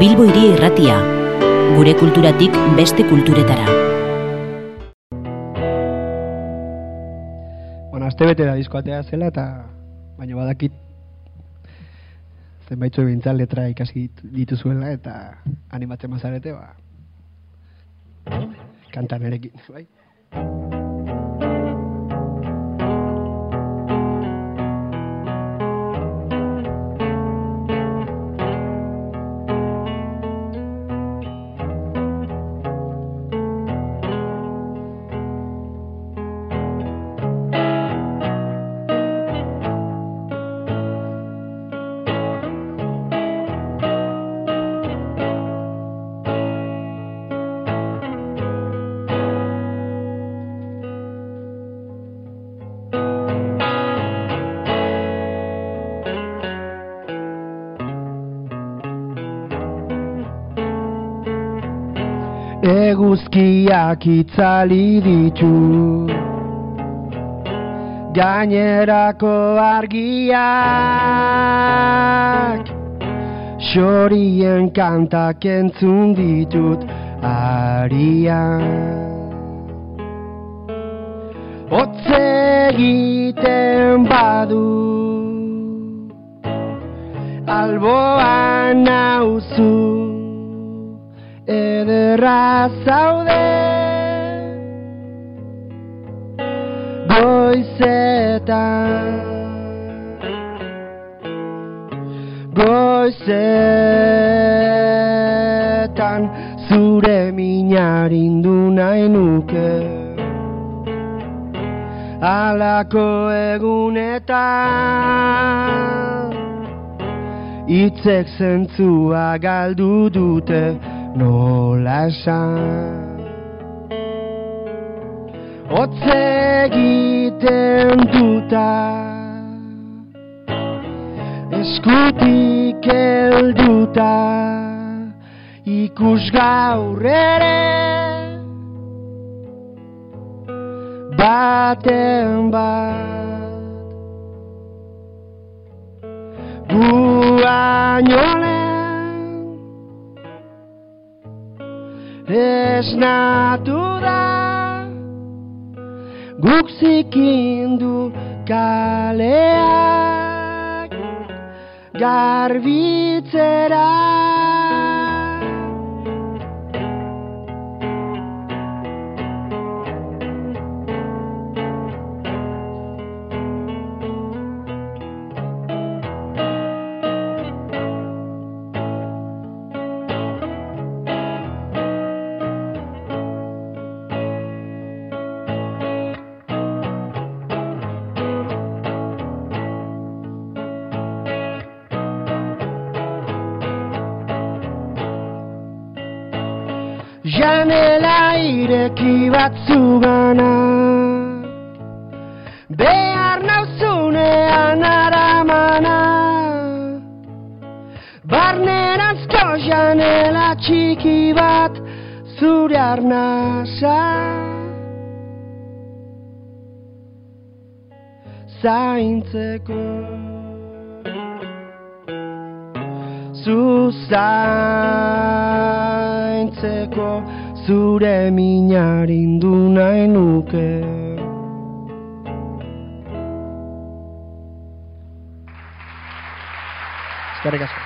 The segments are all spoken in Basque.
Bilbo Hiri Irratia, gure kulturatik beste kulturetara. Bueno, azte bete da diskoatea zela eta baina badakit zenbaitzu bintzal letra ikasi dituzuela eta animatzen mazarete, ba, kantan erekin, bai? Eguzkiak itzali ditu. Gainerako argiak Xorien kantak entzun ditut arian. Otze egiten badu Alboan nauzu ederra zaude. Goizetan. Goizetan Zure minarindu nahi nuke. Alako egunetan Itzek zentzua galdu dute nola esan? Otze egiten duta Eskutik elduta Ikus gaur ere Baten bat. Buainolen esnatu da guk zikindu kaleak garbitzera Janela ireki batzugana Behar nauzunean aramana Barneranzko janela txiki bat Zure arnasa. Zaintzeko. Zuzaintzeko zure minarindu nahi nuke Eskerrik asko.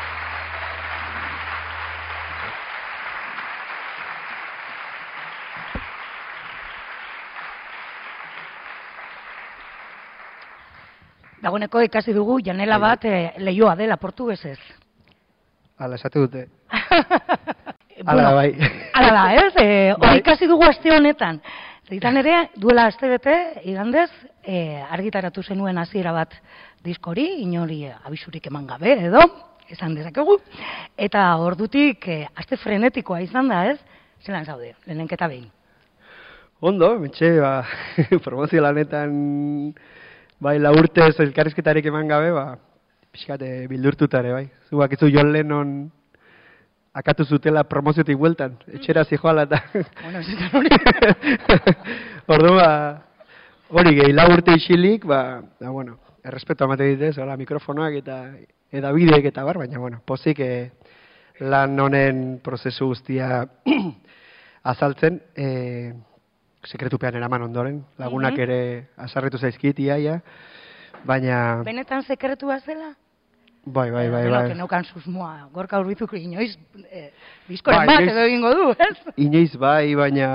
Dagoeneko ikasi dugu janela bat eh, leioa dela portugesez. Hala, esate dute. Bueno, Hala, bai. Hala da, ez? Eh, hori ikasi dugu aste honetan. Zaitan ere, duela aste bete, igandez, eh, argitaratu zenuen hasiera bat diskori, inori abisurik eman gabe, edo, esan dezakegu. Eta ordutik, eh, aste frenetikoa izan da, ez? Zelan zaude, lehenenketa behin. Ondo, mentxe, ba, promozio lanetan, bai, la urtez elkarrizketarik eman gabe, ba, pixkate bildurtutare, bai. Zuak izu John Lennon akatu zutela promoziotik bueltan, etxera zijoala eta... Bueno, da. Ordu, ba, hori gehi, lau urte isilik, ba, ba, bueno, errespeto amate ditez, hola, mikrofonoak eta eda bideek eta bar, baina, bueno, pozik, eh, lan honen prozesu guztia azaltzen, e, sekretupean eraman ondoren, lagunak Mhm. ere azarretu zaizkit iaia, baina... Benetan sekretua zela? Bai, bai, bai, Gero, bai. que neukan susmoa, gorka urbizuk inoiz, eh, diskoren Bai, bat edo egingo du, ez? Inoiz bai, baina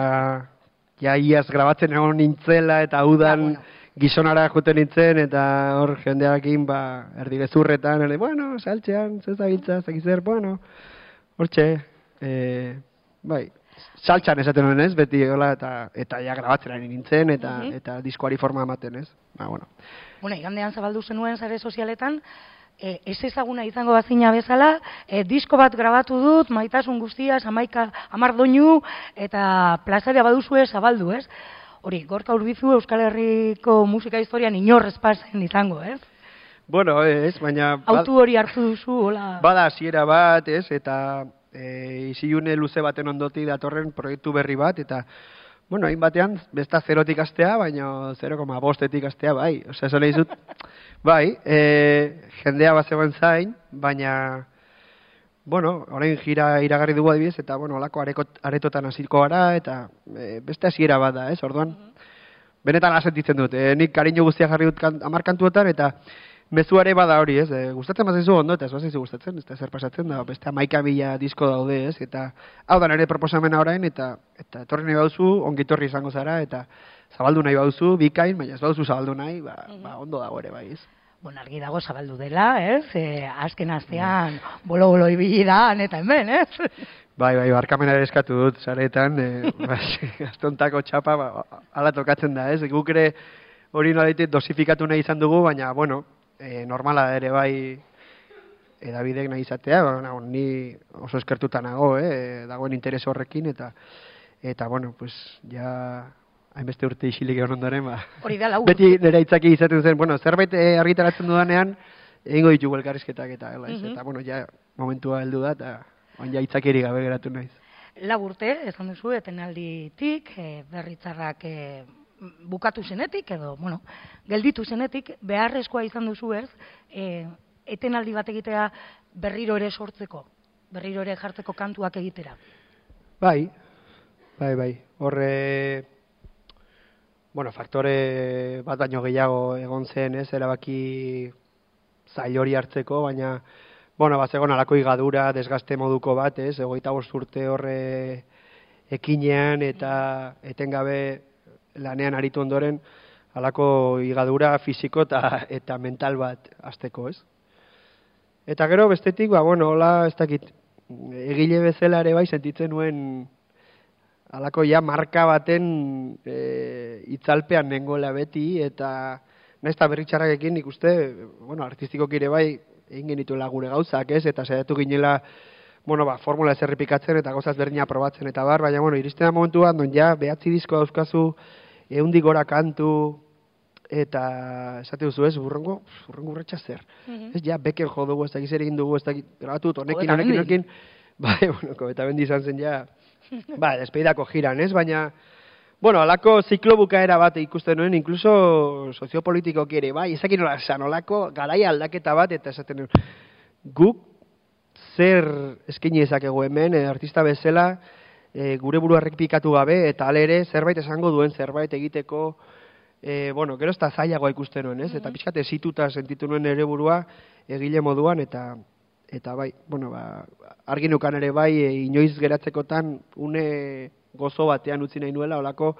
ja iaz grabatzen egon nintzela eta udan Ja, bueno. gizonara juten nintzen eta hor jendearekin ba erdi gezurretan, ere, bueno, saltzean, zezabiltza, zekizer, bueno, hortxe, e, bai, saltxan esaten nuen ez, beti hola, eta, eta ja grabatzen ari nintzen, eta, Mhm. eta diskoari forma ematen ez, ba, bueno. Bueno, igandean zabaldu zenuen sare sozialetan, e, ez ezaguna izango bazina bezala, e, disko bat grabatu dut, maitasun guztia, amaika, amar doinu, eta plazaria baduzue zabaldu, ez? Hori, gorka urbizu Euskal Herriko musika historian inorrez pasen izango, ez? Bueno, ez, baina... ba- Autu hori hartu duzu, hola... Bada hasiera bat, ez, eta e, isilune luze baten ondoti datorren proiektu berri bat, eta, bueno, hain batean, besta zerotik astea, baina 0,bostetik astea, bai. Osea, esan nahi zut, bai, e, jendea bat zegoen zain, baina, bueno, orain gira iragarri dugu adibidez, eta, bueno, olako arekot, aretotan hasiko gara, eta e, beste hasiera bat da, ez, orduan, benetan asentitzen dut, e, nik kariño guztia jarri dut kan, amar kantuetan, mezuare bada hori, ez, e, gustatzen bazaizu ondo, eta ez bazaizu gustatzen, ez da zer pasatzen da, beste amaika mila disko daude, ez, eta hau da nire proposamena orain, eta eta etorri nahi bauzu, ongitorri izango zara, eta zabaldu nahi bauzu, bikain, baina ez bauzu zabaldu nahi, ba, ba ondo dago ere, bai, ez. Bueno, argi dago zabaldu dela, ez? E, azken astean bolo-bolo ibili da, eta hemen, ez? Bai, bai, barkamena ere eskatu dut, zaretan, e, astontako txapa, ba, ala tokatzen da, ez? Guk ere hori nolaitek dosifikatu nahi izan dugu, baina, bueno, e, normala da ere bai edabidek nahi izatea, ba, nago, ni oso eskertuta nago, eh, dagoen interes horrekin, eta, eta bueno, pues, ja, hainbeste urte isilik egon ondoren, ba, Hori da lau. beti nire itzaki izaten zen, bueno, zerbait eh, argitaratzen dudanean, egingo ditugu elkarrizketak eta, ez? Mhm. eta, bueno, ja, momentua heldu da, eta, oin ja itzakiri gabe geratu naiz. Lau urte, esan duzu, etenalditik, e, berritzarrak e, bukatu zenetik, edo, bueno, gelditu zenetik, beharrezkoa izan duzu ez, e, etenaldi bat egitea berriro ere sortzeko, berriro ere jartzeko kantuak egitera. Bai, bai, bai. Horre, bueno, faktore bat baino gehiago egon zen, ez, erabaki zail hori hartzeko, baina, bueno, bat zegoen alako igadura, desgaste moduko bat, ez, egoita bost urte horre ekinean eta etengabe lanean aritu ondoren, alako igadura fisiko eta, eta mental bat azteko, ez? Eta gero bestetik, ba, bueno, hola, ez dakit, egile bezala ere bai sentitzen nuen halako ja marka baten e, itzalpean nengoela beti eta naiz eta berritxarrakekin nik uste, bueno, artistikoki ere bai egin genituela gure gauzak, ez? Eta saiatu ginela bueno, ba, formula ez errepikatzen eta gauzaz berdina probatzen eta bar, baina, bueno, iristen da momentuan, don ja, behatzi disko dauzkazu, eundik gora kantu, eta esate duzu ez, burrengo, burrengo urretxa zer. Ez, ja, beken jo dugu, ez dakit zer egin dugu, ez dakit grabatu honekin, honekin, honekin, bai, bueno, eta bendi izan zen ja, ba, despeidako jiran, ez, baina, bueno, alako ziklo bukaera bat ikusten nuen, inkluso soziopolitikoki ere, bai, ezakin nola esan, olako garaia aldaketa bat, eta esaten nuen, guk zer eskaini dezakegu hemen, eh, artista bezala, eh, gure burua errepikatu gabe, eta ale ere zerbait esango duen zerbait egiteko, e, bueno, gero ez da zailagoa ikusten nuen, ez? Eta pixkat ezituta sentitu nuen ere burua egile moduan, eta eta bai, bueno, ba, argi nukan ere bai, e, inoiz geratzekotan une gozo batean utzi nahi nuela, olako,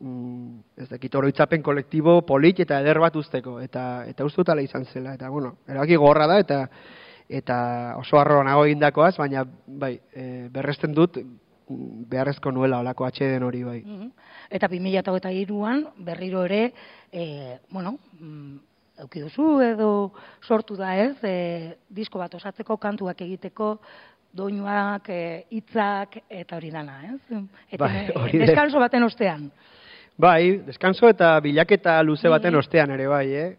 mm, ez dakit, oroitzapen kolektibo polit eta eder bat usteko, eta, eta uste dut ala izan zela, eta bueno, erabaki gorra da, eta eta oso harro nago egindakoaz, baina bai, e, berresten dut mm, beharrezko nuela olako atxeden hori bai. Mhm. Eta 2023an berriro ere, e, bueno, mm, eduki duzu edo sortu da ez, e, disko bat osatzeko, kantuak egiteko, doinuak, e, hitzak eta hori dana, ez? Eta Bai, hori deskanso baten ostean. Bai, deskanso eta bilaketa luze baten Mhm. ostean ere bai, eh?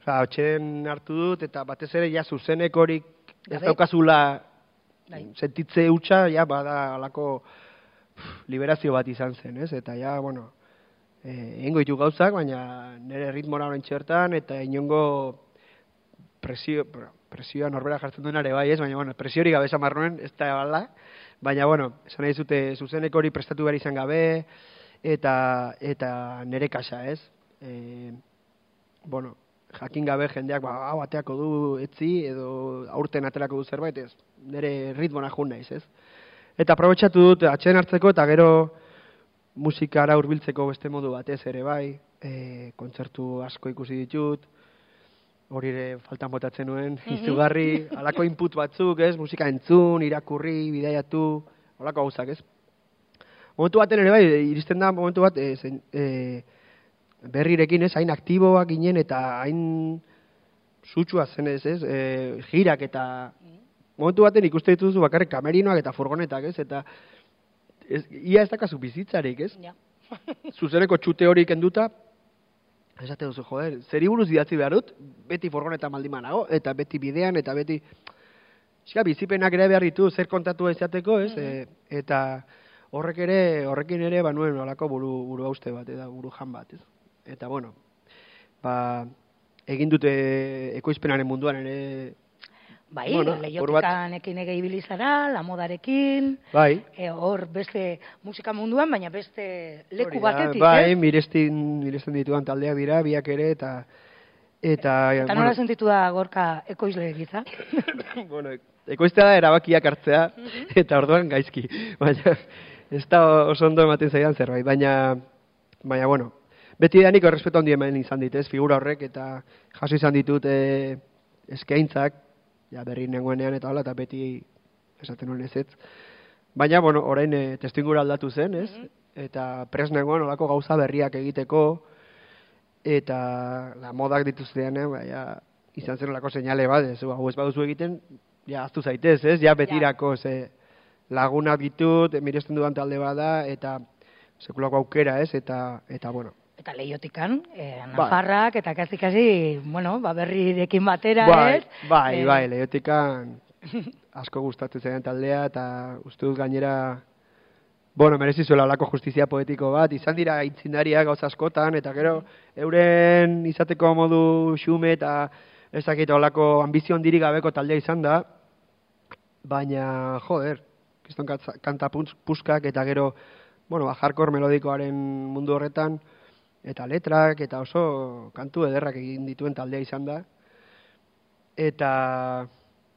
Osa, hartu dut, eta batez ere, ja, zuzenek horik ez Gabe. daukazula Bai. sentitze hutsa, ja, bada alako pff, liberazio bat izan zen, ez? Eta ja, bueno, eh, egingo ditu gauzak, baina nire ritmora orain txertan, eta inongo presio, bueno, presioa norbera jartzen duen ere bai, ez? Baina, bueno, presio hori gabe nuen, ez da bala. Baina, bueno, esan nahi zute, zuzeneko hori prestatu behar izan gabe, eta, eta nere kasa, ez? E, bueno, jakin gabe jendeak, ba, hau ateako du etzi, edo aurten aterako du zerbait, ez? Nere ritmona jun naiz, ez? Eta aprobetxatu dut, atxeden hartzeko, eta gero musikara hurbiltzeko beste modu batez ere bai, e, kontzertu asko ikusi ditut, hori ere faltan botatzen nuen, izugarri, alako input batzuk, ez, musika entzun, irakurri, bidaiatu, holako gauzak, ez. Momentu baten ere bai, iristen da momentu bat, e, zen, e, berrirekin ez, hain aktiboak ginen eta hain sutsua zen ez, e, girak eta momentu baten ikuste dituzu bakarrik kamerinoak eta furgonetak, ez, eta ez, ia ez dakazu bizitzarik, ez? Ja. Zuzeneko txute hori kenduta, esate duzu, joder, zeri buruz idatzi behar dut, beti furgoneta maldiman nago, eta beti bidean, eta beti... Eska, bizipenak ere behar ditu, zer kontatu izateko, ez? E, eta horrek ere, horrekin ere, ba, nuen olako buru, buru hauste bat, eta buru jan bat, ez? Eta, bueno, ba, egin dute ekoizpenaren munduan ere Bai, Bueno, bueno, lehiotikan ege ibili zara, la modarekin, Bai, e, hor beste musika munduan, baina beste leku Hori batetik, bai, eh? mirestin, miresten ditudan taldeak dira, biak ere, eta... Eta, Eta nola sentitu da gorka ekoizle gitza? bueno, ekoiztea da erabakiak hartzea, eta orduan gaizki. Baina, ez da oso ondo ematen zaidan zerbait, baina, baina, bueno, beti danik errespetu handi hemen izan dit, ez, figura horrek, eta jaso izan ditut e, eskaintzak, ja berri nengoenean eta hola, eta beti esaten nuen ez ez. Baina, bueno, orain e, testingura aldatu zen, ez? Eta pres nengoen olako gauza berriak egiteko, eta la modak dituztean, eh, baina izan zen olako seinale bat, ez, hau ez baduzu egiten, ja, aztu zaitez, ez, ja, betirako, ze lagunak ditut, miresten dudan talde bada, eta sekulako aukera, ez, eta, eta, bueno, Eta lehiotikan, e, Nafarrak, eta kasi kasi, bueno, ba, berrirekin batera, bai, ez? bai, Eh, bai, lehiotikan asko gustatzen zaidan taldea, eta uste dut gainera, bueno, merezi zuela olako justizia poetiko bat, izan dira aitzindariak gauza askotan, eta gero, euren izateko modu xume eta ezakit olako ambizio handirik gabeko taldea izan da, baina, joder, kriston katza- kanta puskak, eta gero, bueno, ba, hardcore melodikoaren mundu horretan, eta letrak, eta oso kantu ederrak egin dituen taldea izan da. Eta,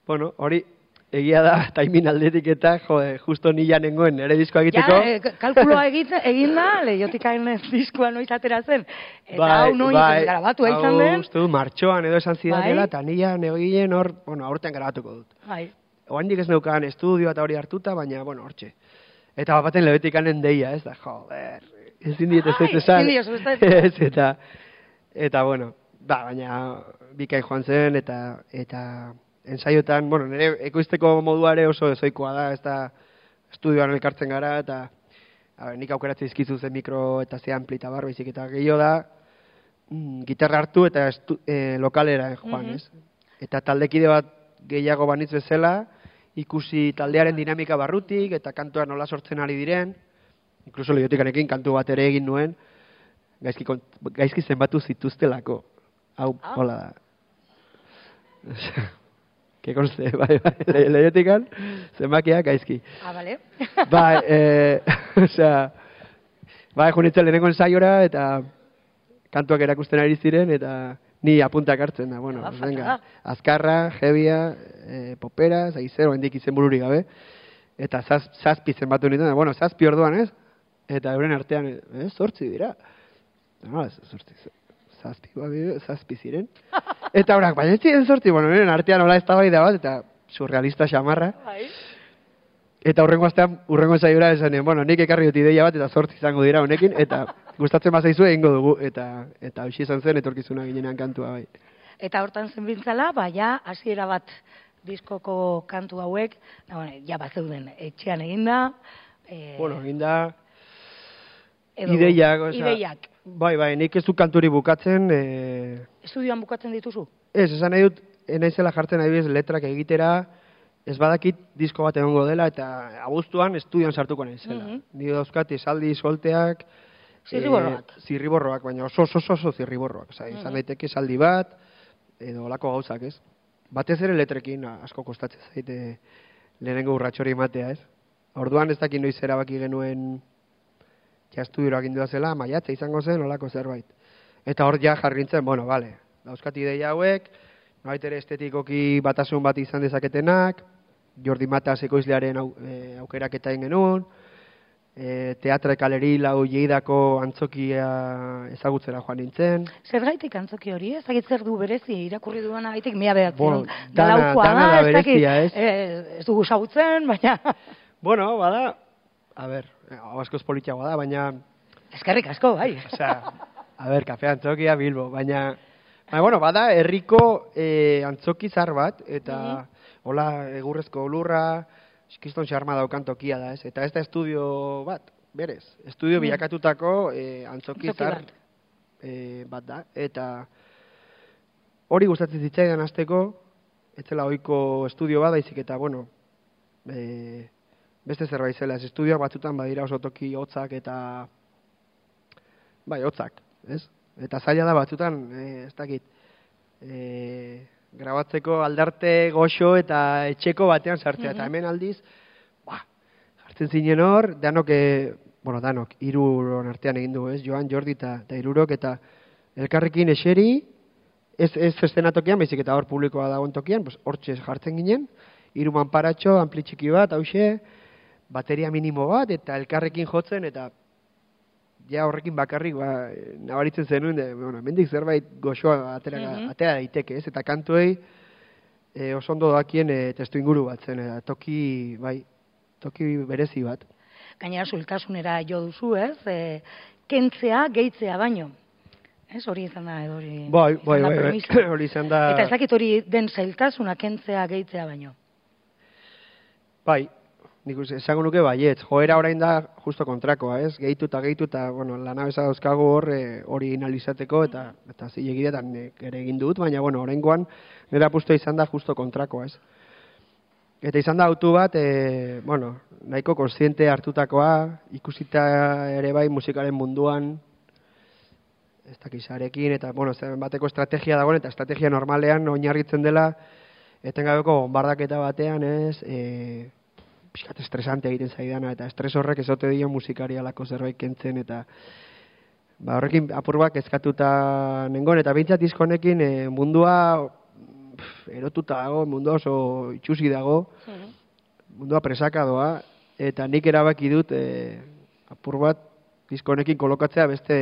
bueno, hori, egia da, taimin aldetik eta, jode, justo nila nengoen nire diskoa egiteko. Ja, e, kalkuloa egin, egin da, lehiotikan diskoa noiz atera zen. Eta hau noiz grabatua izan hau den. uste dut, martxoan edo esan zidatela, Bai. eta nila negogien hor, bueno, aurten grabatuko dut. Bai, Oandik ez neukan estudio eta hori hartuta, baina, bueno, hortxe. Eta bapaten lebetikanen deia, ez da, joder, ezin diet ez esan. ez eta, eta, bueno, ba, baina, bikain joan zen, eta, eta, ensaiotan, bueno, nire ekoizteko moduare oso ezoikoa da, ez da, estudioan elkartzen gara, eta, a ber, nik aukeratzen izkizu zen mikro eta ze ampli eta bar, baizik, eta gehiago da, mm, gitarra hartu eta estu, e, lokalera joan, Mhm. ez? Eta taldekide bat gehiago banitz bezala, ikusi taldearen dinamika barrutik, eta kantua nola sortzen ari diren, inkluso lehotikanekin kantu bat ere egin nuen, gaizki, kont- gaizki zenbatu zituztelako. Hau, Ah. hola da. Ke konste, bai, bai, le, lehiotikan, zenbakiak gaizki. ah, bale. Bai, eh, osea, bai, junitzen lehenengo ensaiora, eta kantuak erakusten ari ziren, eta ni apuntak hartzen da, bueno, Ba, falta venga, azkarra, jebia, eh, popera, zaizer, oendik izen bururik gabe, eta zaz, zazpi zenbatu nintzen, bueno, zazpi orduan, ez? Eta euren artean, eh, zortzi dira. No, ez, zortzi, zazpi, ba, zazpi ziren. Eta horak, baina ez ziren zortzi, bueno, euren artean hola ez bat, eta surrealista xamarra. Bai. Eta urrengo astean, urrengo saiora esanen, bueno, nik ekarri dut ideia bat, eta zortzi izango dira honekin, eta gustatzen bazaizu egingo dugu, eta eta hoxe izan zen etorkizuna ginenan kantua bai. Eta hortan zen bintzala, ba, ja, hasiera bat diskoko kantu hauek, da, bueno, ja bat zeuden etxean eginda, e, Bueno, egin da, edo- ideiak, osea, ideiak. bai, bai, nik ez du kanturi bukatzen, e, Estudioan bukatzen dituzu? ez, esan nahi dut, naizela jartzen adibidez letrak egitera, ez badakit disko bat egongo dela, eta abuztuan estudioan sartuko naizela. Mhm. Ni dauzkat esaldi solteak, Zirriborroak. Eh, zirriborroak, baina oso oso oso, oso zirriborroak. Izan Mhm. daiteke esaldi bat, edo olako gauzak, ez? batez ere letrekin asko kostatzen zaite lehenengo urratxori ematea, ez? Orduan ez dakit noiz erabaki genuen ja estudiora agindua zela, maiatza izango zen, olako zerbait. Eta hor ja jarri nintzen, bueno, bale, dauzkat ideia hauek, nolait ere estetikoki batasun bat izan dezaketenak, Jordi Mata ekoizlearen au, e, aukeraketa egin genuen, e, teatre kaleri lau jeidako antzokia ezagutzera joan nintzen. Zer antzoki hori, ez dakit zer du berezi, irakurri duan gaitik mia behatzen. Bueno, da dana- dana da, da ez berezia, ez? eh, ez dugu sagutzen, baina Bueno, bada, a ber, hau askoz politiagoa da, baina, eskerrik asko, bai. osea, a ber, kafe antzokia Bilbo, baina, baina, bueno, bada, herriko eh, antzoki zar bat, eta, hola, egurrezko lurra, eskiston xarma daukan tokia da, ez? Eta ez da estudio bat, berez, estudio Mm. bilakatutako eh, antzoki Antzoki zar bat. eh, bat da, eta hori gustatzen zitzaidan hasteko, ez zela ohiko estudio bat, baizik eta, bueno, e, beste zerbait zela, ez estudioak batzutan badira oso toki hotzak eta, bai, hotzak, ez? Eta zaila da batzutan, e, ez dakit, e, grabatzeko aldarte goxo eta etxeko batean sartzea, eta Mhm. hemen aldiz, ba, jartzen zinen hor, danok, e, bueno, danok, iruron artean egin du, ez? Joan, Jordi eta, eta irurok, eta elkarrekin eseri, ez, ez estenatokian, baizik eta hor publikoa dagoen tokian, pues, hortxe jartzen ginen, hiru manparatxo, ampli txiki bat, hause, bateria minimo bat, eta elkarrekin jotzen, eta ja horrekin bakarrik, ba, eh, nabaritzen zenuen, de, bueno, mendik zerbait goxoa atera, Mhm. atera daiteke, ez? Eta kantuei e, oso ondo dakien e, testu inguru bat zen, eta toki, bai, toki berezi bat. Gainera zultasunera jo duzu, ez? E, kentzea, gehitzea baino. Ez hori izan da, hori Bai, bai, bai, bai, hori izan da... Eta ez dakit hori den zailtasuna kentzea, gehitzea baino. Bai, nik esango nuke baietz. Joera orain da justo kontrakoa, ez? Gehitu eta gehitu eta, bueno, lanabeza dauzkagu hor eh, hori inalizateko eta eta zilegidetan ere egin dut, baina, bueno, oraingoan nire apustu izan da justo kontrakoa, ez? Eta izan da autu bat, e, bueno, nahiko konsiente hartutakoa, ikusita ere bai musikaren munduan, ez dakizarekin, eta, bueno, zen bateko estrategia dagoen, eta estrategia normalean oinarritzen dela, etengabeko bombardaketa batean, ez, e, pixkat estresante egiten zaidana, eta estres horrek ezote dio musikari alako zerbait kentzen, eta ba, horrekin apur bat kezkatuta nengon, eta bintzat diskonekin e, mundua pff, erotuta dago, mundua oso itxusi dago, mundua presaka doa, eta nik erabaki dut e, apur bat diskonekin kolokatzea beste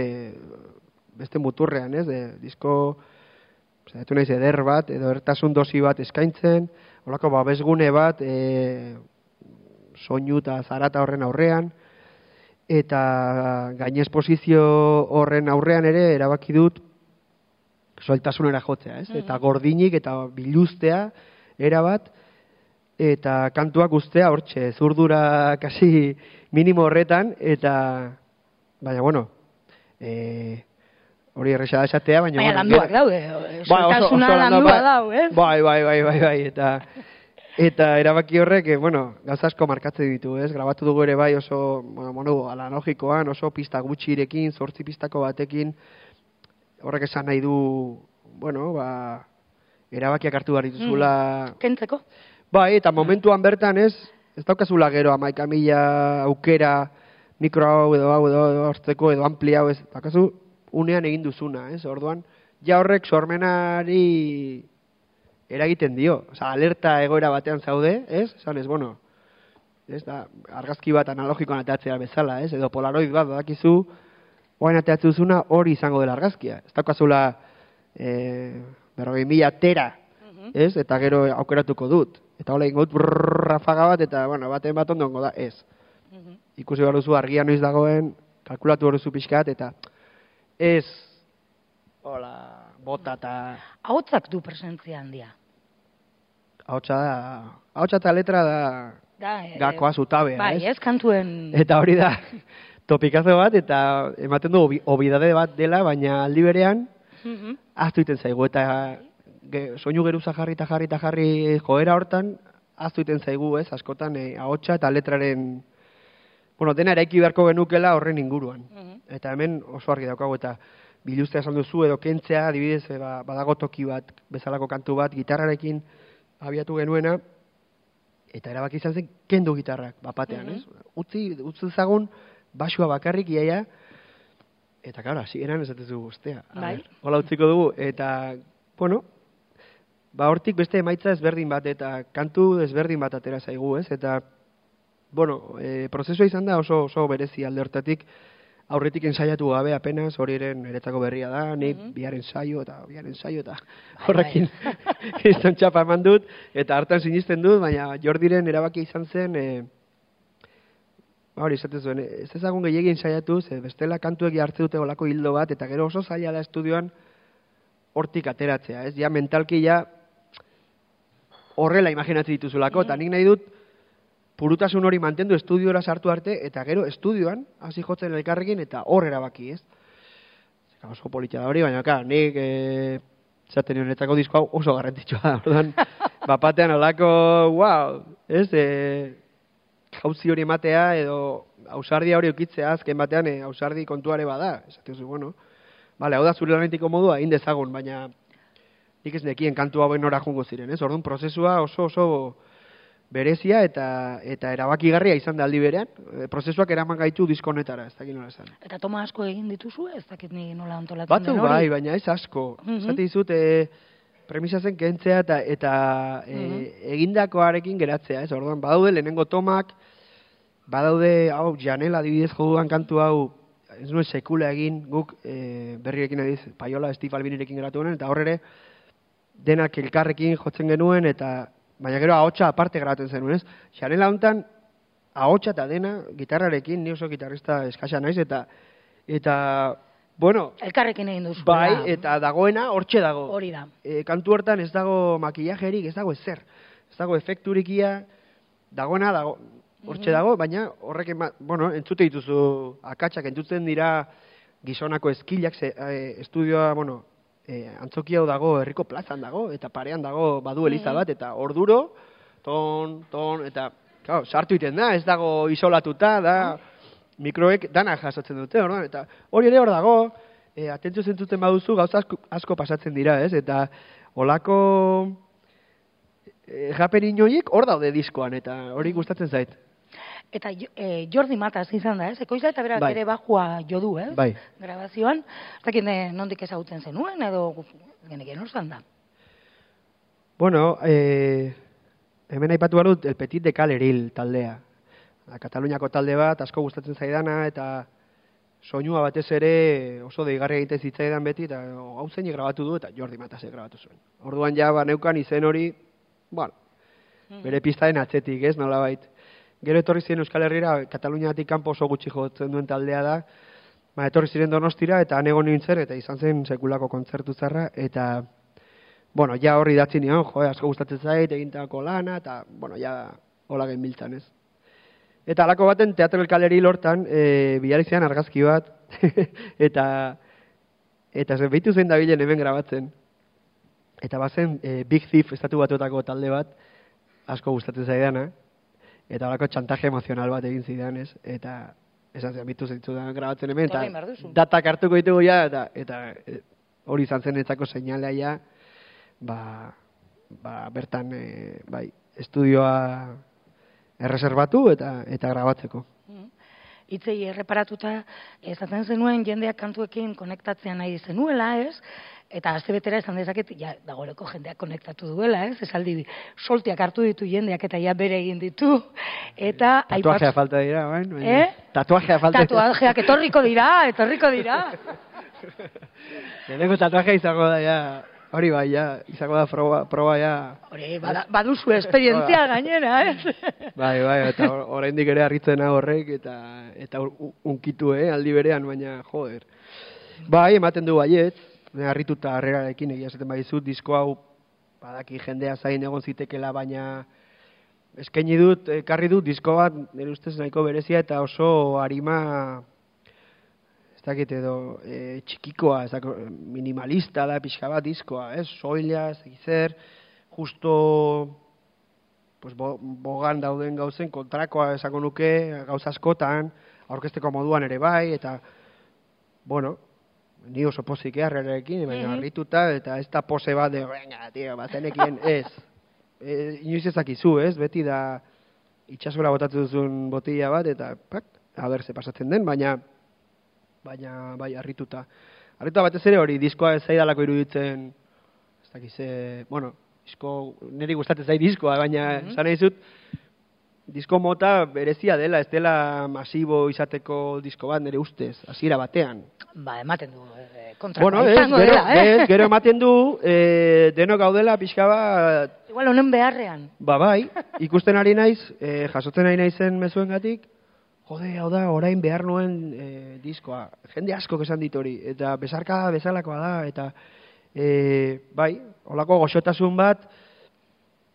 beste muturrean, ez? De, disko Zaitu naiz eder bat, edo ertasun dosi bat eskaintzen, holako babesgune bat, e, soinu eta zarata horren aurrean, eta gaine esposizio horren aurrean ere erabaki dut soiltasunera jotzea, ez? Eta gordinik eta biluztea erabat, eta kantuak ustea hortxe, zurdura kasi minimo horretan, eta, baina, bueno, e, hori erresa da esatea, baina... Baina landuak daude, Bai, soltasuna landua bai. dau, ez? Bai, bai, bai, bai, bai, eta eta erabaki horrek, eh, bueno, gauza asko markatzen ditu, ez? Grabatu dugu ere bai oso, bueno, mono analogikoan, oso pista gutxirekin, zortzi pistako batekin, horrek esan nahi du, bueno, ba, erabakiak hartu behar dituzula, Kentzeko? Bai, eta momentuan bertan ez, ez daukazula gero amaika mila aukera mikro hau edo hau edo, edo hartzeko edo ampli hau ez, daukazu unean egin duzuna, ez? Orduan, ja horrek sormenari eragiten dio. Osa, alerta egoera batean zaude, ez? Esan ez, bueno, ez da, argazki bat analogikoan ateatzea bezala, ez? Edo polaroid bat, badakizu, oain ateatzen duzuna hori izango dela argazkia. Ez daukazula e, berrogei mila tera, ez? Eta gero aukeratuko dut. Eta hola ingo dut brrrr, rafaga bat, eta, bueno, baten bat ondongo da, ez. Ikusi behar duzu argia noiz dagoen, kalkulatu behar duzu pixkat, eta ez, hola, bota eta Ahotsak du presentzia handia. ahotsa da, ahotsa eta letra da Da, eh, gakoa zutabea, Bai, ez? ez kantuen... Eta hori da, topikazo bat, eta ematen du obi- obidade bat dela, baina aldi berean, Mhm. ahaztu egiten zaigu, eta ge, soinu geruza jarri eta jarri eta jarri joera hortan, ahaztu egiten zaigu, ez, askotan, e, ahotsa eta letraren, bueno, dena eraiki beharko genukela horren inguruan. Mhm. Eta hemen oso argi daukagu, eta biluztea esan duzu, edo kentzea, adibidez, e, ba, badago toki bat, bezalako kantu bat, gitarrarekin, abiatu genuena, eta erabaki izan zen kendu gitarrak bapatean, ez? Utzi, utzi zagun, basua bakarrik iaia, eta gara, eran ez dugu, ostea. Bai. Hola utziko dugu, eta, bueno, ba hortik beste emaitza ezberdin bat, eta kantu ezberdin bat atera zaigu, ez? Eta, bueno, e, prozesua izan da oso, oso berezi alde hortatik, aurretik ensaiatu gabe apenas, hori eren eretzako berria da, ni bihar ensaio eta bihar ensaio eta horrekin izan txapa eman dut, eta hartan sinisten dut, baina Jordiren erabaki izan zen, e, hori esaten zuen, ez ezagun gehiagin ensaiatu, ze bestela kantuek hartze dute olako hildo bat, eta gero oso zaila da estudioan hortik ateratzea, ez? Ja mentalki ja horrela imaginatzen dituzulako, eta nik nahi dut purutasun hori mantendu estudiora sartu arte, eta gero estudioan, hasi jotzen elkarrekin, eta hor erabaki, ez? Zeka oso politia da hori, baina, ka, nik, e, zaten honetako disko hau oso garrantzitsua da, orduan, bapatean olako, wow, ez, e, jauzi hori ematea, edo ausardia hori ukitzea, azken batean, e, ausardi kontuare bada, esaten zu, bueno, Bale, hau da zure lanetiko modua, egin dezagun, baina nik ez nekien kantu hauen nora jungo ziren, ez? Orduan prozesua oso oso berezia eta eta erabakigarria izan da aldi berean. E, prozesuak eraman gaitu disko honetara, ez dakit nola esan. Eta toma asko egin dituzu, ez dakit ni nola antolatzen Batzu den hori. bai, baina ez asko. Mhm. Zate dizut, e, premisa zen kentzea eta, eta e, Mhm. egindakoarekin geratzea, ez? Orduan, badaude lehenengo tomak, badaude, hau, janela adibidez joduan kantu hau, ez nuen sekula egin, guk e, berrirekin adiz, Paiola Steve Albinirekin geratu honen, eta horre denak elkarrekin jotzen genuen, eta baina gero ahotsa aparte grabatzen zenuen, ez? Janela hontan, ahotsa eta dena, gitarrarekin, ni oso gitarrista eskasa naiz, eta, eta, bueno, Elkarrekin egin duzu. Bai, eta dagoena hortxe dago. Hori da. E, kantu hortan ez dago makillajerik, ez dago ezer. Ez dago efekturikia, dagoena dago, hortxe dago, baina horrek, bueno, entzute dituzu akatsak, entzuten dira gizonako eskilak, ze, e, estudioa, bueno, e, antzoki hau dago, herriko plazan dago, eta parean dago badu eliza bat, eta orduro, ton, ton, eta, claro, sartu iten da, ez dago isolatuta, da, mikroek dana jasotzen dute, orduan, eta hori ere hor dago, e, atentzio zentzuten baduzu, gauza asko, asko pasatzen dira, ez? Eta olako e, happening horiek hor daude diskoan, eta hori gustatzen zait. Eta eh, Jordi Matas izan da, ez? Ekoiza eta berak Bai. ere bajua jo du, ez? Bai. Grabazioan. Ez dakit eh, nondik ezagutzen zenuen, edo genekien hor zan da. Bueno, e, hemen aipatu behar dut, El Petit de Caleril taldea. Kataluniako talde bat, asko gustatzen zaidana, eta soinua batez ere oso deigarri egiten zitzaidan beti, eta hau zeinik grabatu du, eta Jordi Matasek grabatu zuen. Orduan ja, ba, neukan izen hori, bueno, bere pistaren atzetik, ez, nolabait. Gero etorri ziren Euskal Herrira, Kataluniatik kanpo oso gutxi jotzen duen taldea da, ba, etorri ziren donostira, eta han egon nintzen, eta izan zen sekulako kontzertu zarra, eta, bueno, ja horri datzi nion, jo, asko gustatzen zait, egintako lana, eta, bueno, ja, hola genbiltzan, ez. Eta alako baten Teatro El Kaleri lortan, e, bilarizean argazki bat, eta, eta zen behitu zen dabilen hemen grabatzen. Eta bazen e, Big Thief estatu batuetako talde bat, asko gustatzen zaidana, eta alako txantaje emozional bat egin zidan, ez? Eta esan zen, bitu zentzudan grabatzen hemen, eta datak hartuko ditugu ja, eta, eta e, hori izan zen etzako seinalea ja, ba, ba, bertan, e, bai, estudioa erreserbatu eta eta grabatzeko. Itzei erreparatuta esaten zenuen jendeak kantuekin konektatzea nahi zenuela, ez? Eta astebetera esan dezaket, ja, dagoeleko jendeak konektatu duela, ez? Esaldi soltiak hartu ditu jendeak eta ja bere egin ditu. Eta Tatuajea falta dira, bain? Eh? Tatuajea falta Tatuajeak etorriko dira, etorriko dira. Lehenengo tatuajea izango da, ja, hori bai, ja, izango da proba, proba ja. Hori, bada, baduzu esperientzia gainera, ez? Bai, bai, eta or- oraindik ere harritzen horrek, eta, eta unkitu, eh, aldi berean, baina, joder. Bai, ematen du baiet, harrituta harrerarekin egia esaten badizut, disko hau, badaki jendea zain egon zitekela, baina eskaini dut, ekarri dut disko bat, nire ustez nahiko berezia, eta oso harima, ez dakit edo, e, txikikoa, ez dako, minimalista da pixka bat diskoa, ez? Soila, dakit zer, justo pues, bo, bogan dauden gauzen kontrakoa esango nuke gauza askotan, aurkezteko moduan ere bai, eta, bueno, ni oso pozik harrerekin, baina Mhm. harrituta, eta ez da pose bat de, venga, tio, bazenekien, ez. e, inoiz ezakizu, ez? Beti da itxasora botatzen duzun botila bat, eta pak, haber ze pasatzen den, baina baina bai harrituta. Harrituta batez ere hori diskoa ez zaidalako iruditzen, ez dakiz, e, bueno, disko, niri gustatzen zait diskoa, baina Mhm. esan nahi dizut, disko mota berezia dela, ez dela masibo izateko disko bat nire ustez, hasiera batean. Ba, ematen du, e, kontra Bueno, ez, gero, dela, eh? ez, gero ematen du, e, denok gaudela pixka bat, Igual honen beharrean. ba bai, ikusten ari naiz, e, jasotzen ari naizen mezuengatik, jode, hau da, orain behar nuen e, diskoa. Jende asko esan dit hori, eta besarka bezalakoa da, eta e, bai, holako goxotasun bat,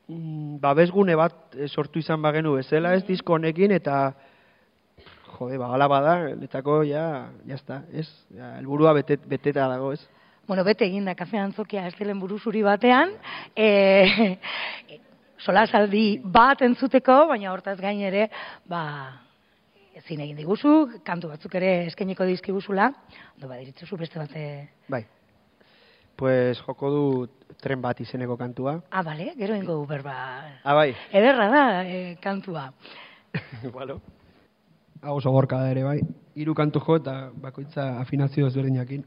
mm, babesgune bat e, sortu izan bagenu bezala ez disko honekin, eta jode, ba, hala bada, netako, ja, jazta, ez? Ja, helburua betet, beteta dago, ez? Bueno, bete egin da kafe antzokia estelen buruzuri batean, e, solasaldi bat entzuteko, baina hortaz gain ere, ba, ezin egin diguzu, kantu batzuk ere eskainiko dizkiguzula, ondo badiritzuzu beste bate... Bai. Pues joko du tren bat izeneko kantua. Ah, bale, gero ingo du berba. Ah, bai. Ederra da, e, kantua. bueno. Hau oso gorka da ere, bai. Hiru kantu jo eta bakoitza afinazio ezberdinakin.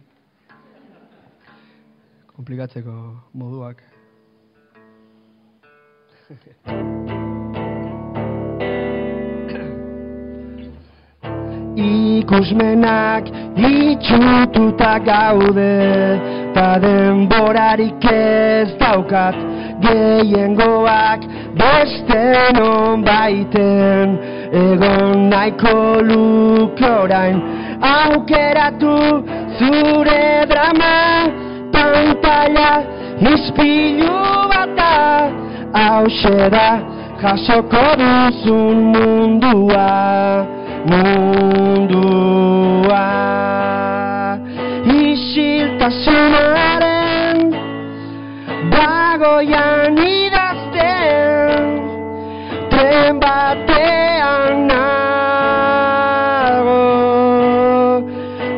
Komplikatzeko moduak. Ikusmenak itxututa gaude Ta denborarik ez daukat. Gehiengoak beste non baiten Egon nahiko luke orain. Aukeratu zure drama Pantalla izpilu bata Hauxe da jasoko duzun mundua Mundua Isiltasunaren Bagoian idazten Tren batean nago.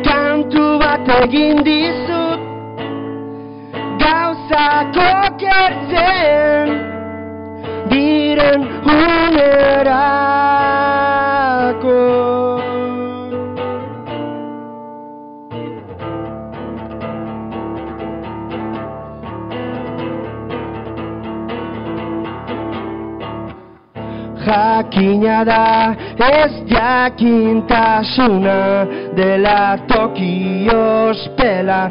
Kantu bat egin dizut Gauzak okertzen Jakina da ez jakintasuna dela toki ospela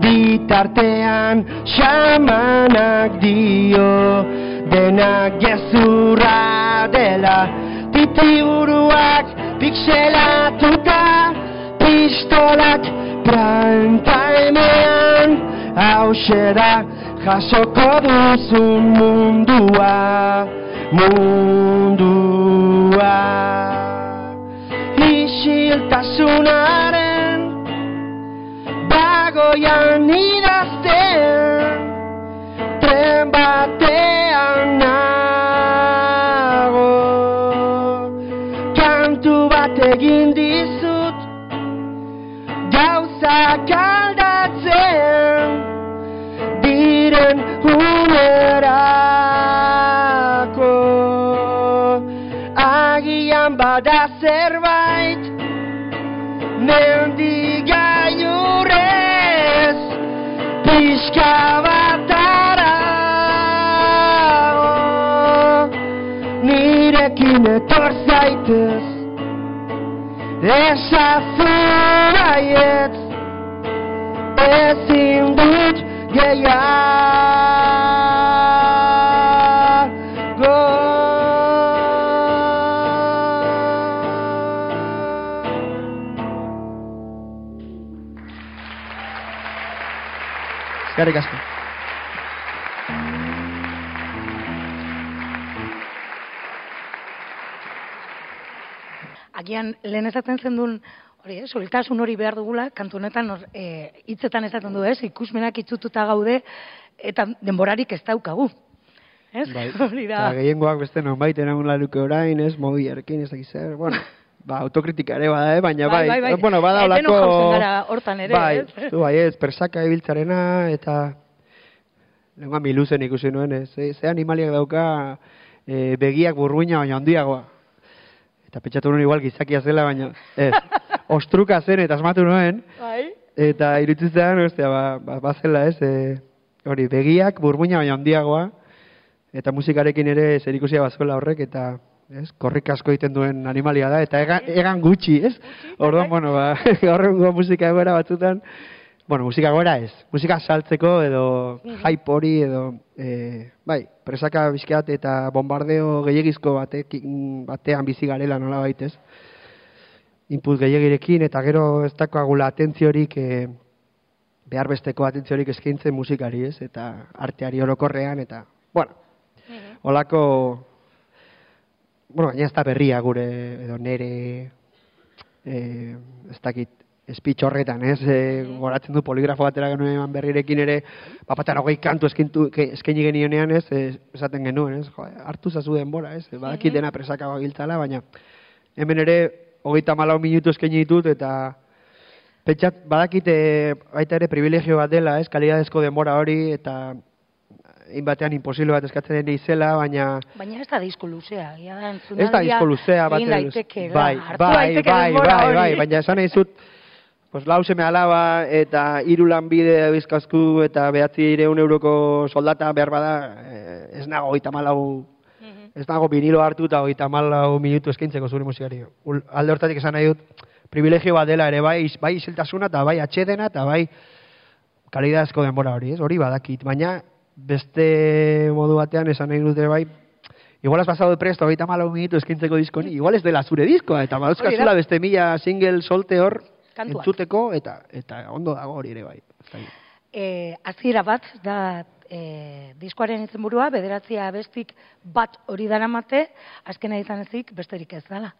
bitartean xamanak dio denak gezurra dela. Titiburuak pixelatuta pistolak prime timean hause da jasoko duzun mundua mundua isiltasunaren bagoian idazten tren batean bada zerbait mendigailurrez pixka bat arago nirekin etor zaitez esazu baietz ezin dut gehiago Eskerrik asko. Agian lehen esaten zendun hori, eh, soltasun hori behar dugula, kantu honetan hor, eh, hitzetan esaten du, ez, ikusmenak itzututa gaude eta denborarik ez daukagu. Ez? Hori da. Eta gehiengoak beste non baiten egun laluke orain, ez, mobiarekin, ez dakiz zer, bueno, ba, autokritika ere bada, eh? baina bai, Bai, bai, bai. bueno, bada Eh, olako... hortan ere, bai, ez? zu, bai, ez, persaka ibiltzarena, eta Lenguan miluzen ikusi nuen, ez? Ze, ze animaliak dauka e, begiak burruina baina handiagoa. Eta pentsatu nuen igual gizakia zela, baina ez. Ostruka zen eta asmatu nuen, Bai. eta iruditzen zean, ostia, ba, ba, bazela, ez? E, hori, begiak burmuina baina handiagoa, eta musikarekin ere zerikusia bazuela horrek, eta ez, korrik asko egiten duen animalia da, eta egan, egan gutxi, ez? Orduan, bueno, ba, gaur egungo musika egoera batzutan, bueno, musika egoera ez, musika saltzeko edo hype hori edo, e, bai, presaka bizkat eta bombardeo gehiagizko batekin, batean bizi garela nola baitez, input gehiagirekin, eta gero ez dakoagula atentziorik, e, behar besteko atentziorik eskaintzen musikari, ez? Eta arteari orokorrean, eta, bueno, holako, bueno, baina ez da berria gure, edo nere, e, ez dakit, speech horretan, ez? E, goratzen du poligrafo batera genuen berrirekin ere, papatan hogei kantu eskintu, eskaini genionean, ez? E, esaten genuen, ez? Jo, hartu zazu denbora, ez? Badakit dena presaka giltzala, baina hemen ere hogeita malau minutu eskaini ditut, eta pentsat, badakit e, baita ere privilegio bat dela, ez? Kalidadezko denbora hori, eta egin batean imposible bat eskatzen den izela, baina Baina ez da disko luzea, ja da ez da disko luzea bat daiteke, bai, bai, bai, bai, bai, baina esan nahi zut, pues lau seme alaba eta hiru lanbide bizkazku eta behatzi ireun euroko soldata behar bada, eh, ez nago hogeita malau, ez nago vinilo hartu eta hogeita malau minutu eskaintzeko zure musikari. Alde hortatik esan nahi dut, privilegio bat dela ere, bai, bai isiltasuna eta bai atxedena eta bai kalidadezko denbora hori, ez? Hori badakit, baina beste modu batean esan nahi dute bai, igual has pasado de presto, hogeita malau minutu eskintzeko disko ni, igual ez dela zure diskoa, eta badauzkazula beste mila single solte hor entzuteko, eta eta ondo dago hori ere bai. Ez dakit. E, hasiera bat da e, diskoaren izenburua, bederatzia bestik bat hori daramate, azkena izan ezik besterik ez dala.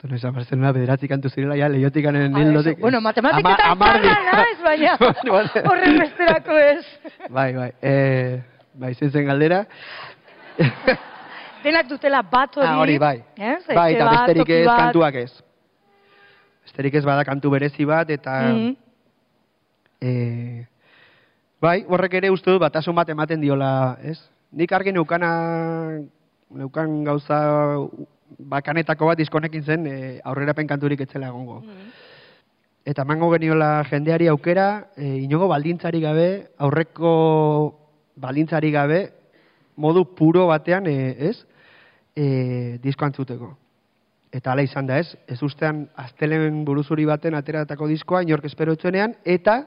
No esan una bederatzi kantu zirela, ja, lehiotikanen Ah, hildotik. eso. Bueno, matematiketan Ama- dira. naiz, baina horren besterako ez. Bai, bai. Eh, bai, zen galdera. Denak dutela bat hori. Ah, hori, bai. Ez? Bai, eta besterik ez bat. kantuak ez. Besterik ez bada kantu berezi bat, eta... Eh, bai, horrek ere uste dut batasun bat ematen diola, ez? Nik argi neukana, neukan gauza bakanetako bat diskonekin zen eh, aurrerapen kanturik etzela egongo. Eta emango geniola jendeari aukera, e, inogo baldintzari gabe, aurreko baldintzari gabe, modu puro batean, e, ez, e, disko antzuteko. Eta hala izan da, ez, ez ustean astelen buruzuri baten ateratako diskoa, inork espero etzuenean, eta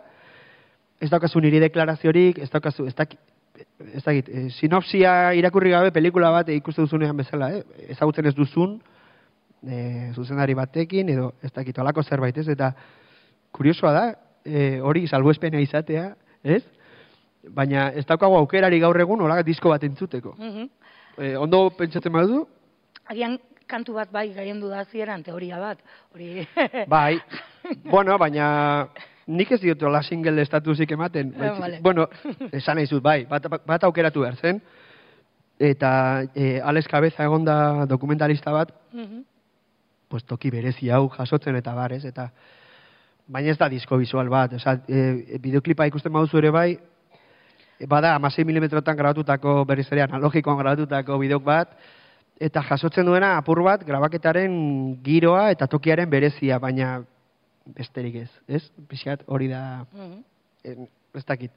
ez daukazu niri deklaraziorik, ez daukazu, ez dakit, ez dakit, e, sinopsia irakurri gabe pelikula bat ikuste duzunean bezala, eh? ezagutzen ez duzun, e, zuzendari batekin, edo ez dakit, olako zerbait, ez, eta kuriosoa da, e, hori salbuespena izatea, ez? Baina ez daukagu aukerari gaur egun hola disko bat entzuteko. Mhm. E, ondo pentsatzen badu, Agian kantu bat bai gaien da zieran teoria bat. Hori. bai, bueno, baina nik ez diot hola single estatusik ematen. Eh, vale. Bueno, esan nahi zut, bai, bat, bat aukeratu behar zen, eta e, Alex Cabeza egonda dokumentalista bat, Mhm. pues toki berezi hau jasotzen eta bar, ez? Eta baina ez da disko visual bat, osea, e, bideoklipa ikusten baduzu ere bai, e, bada 16 milimetrotan grabatutako berriz ere analogikoan grabatutako bideok bat, eta jasotzen duena apur bat grabaketaren giroa eta tokiaren berezia, baina besterik ez, ez? Pixkat hori da, Mhm. en, ez dakit,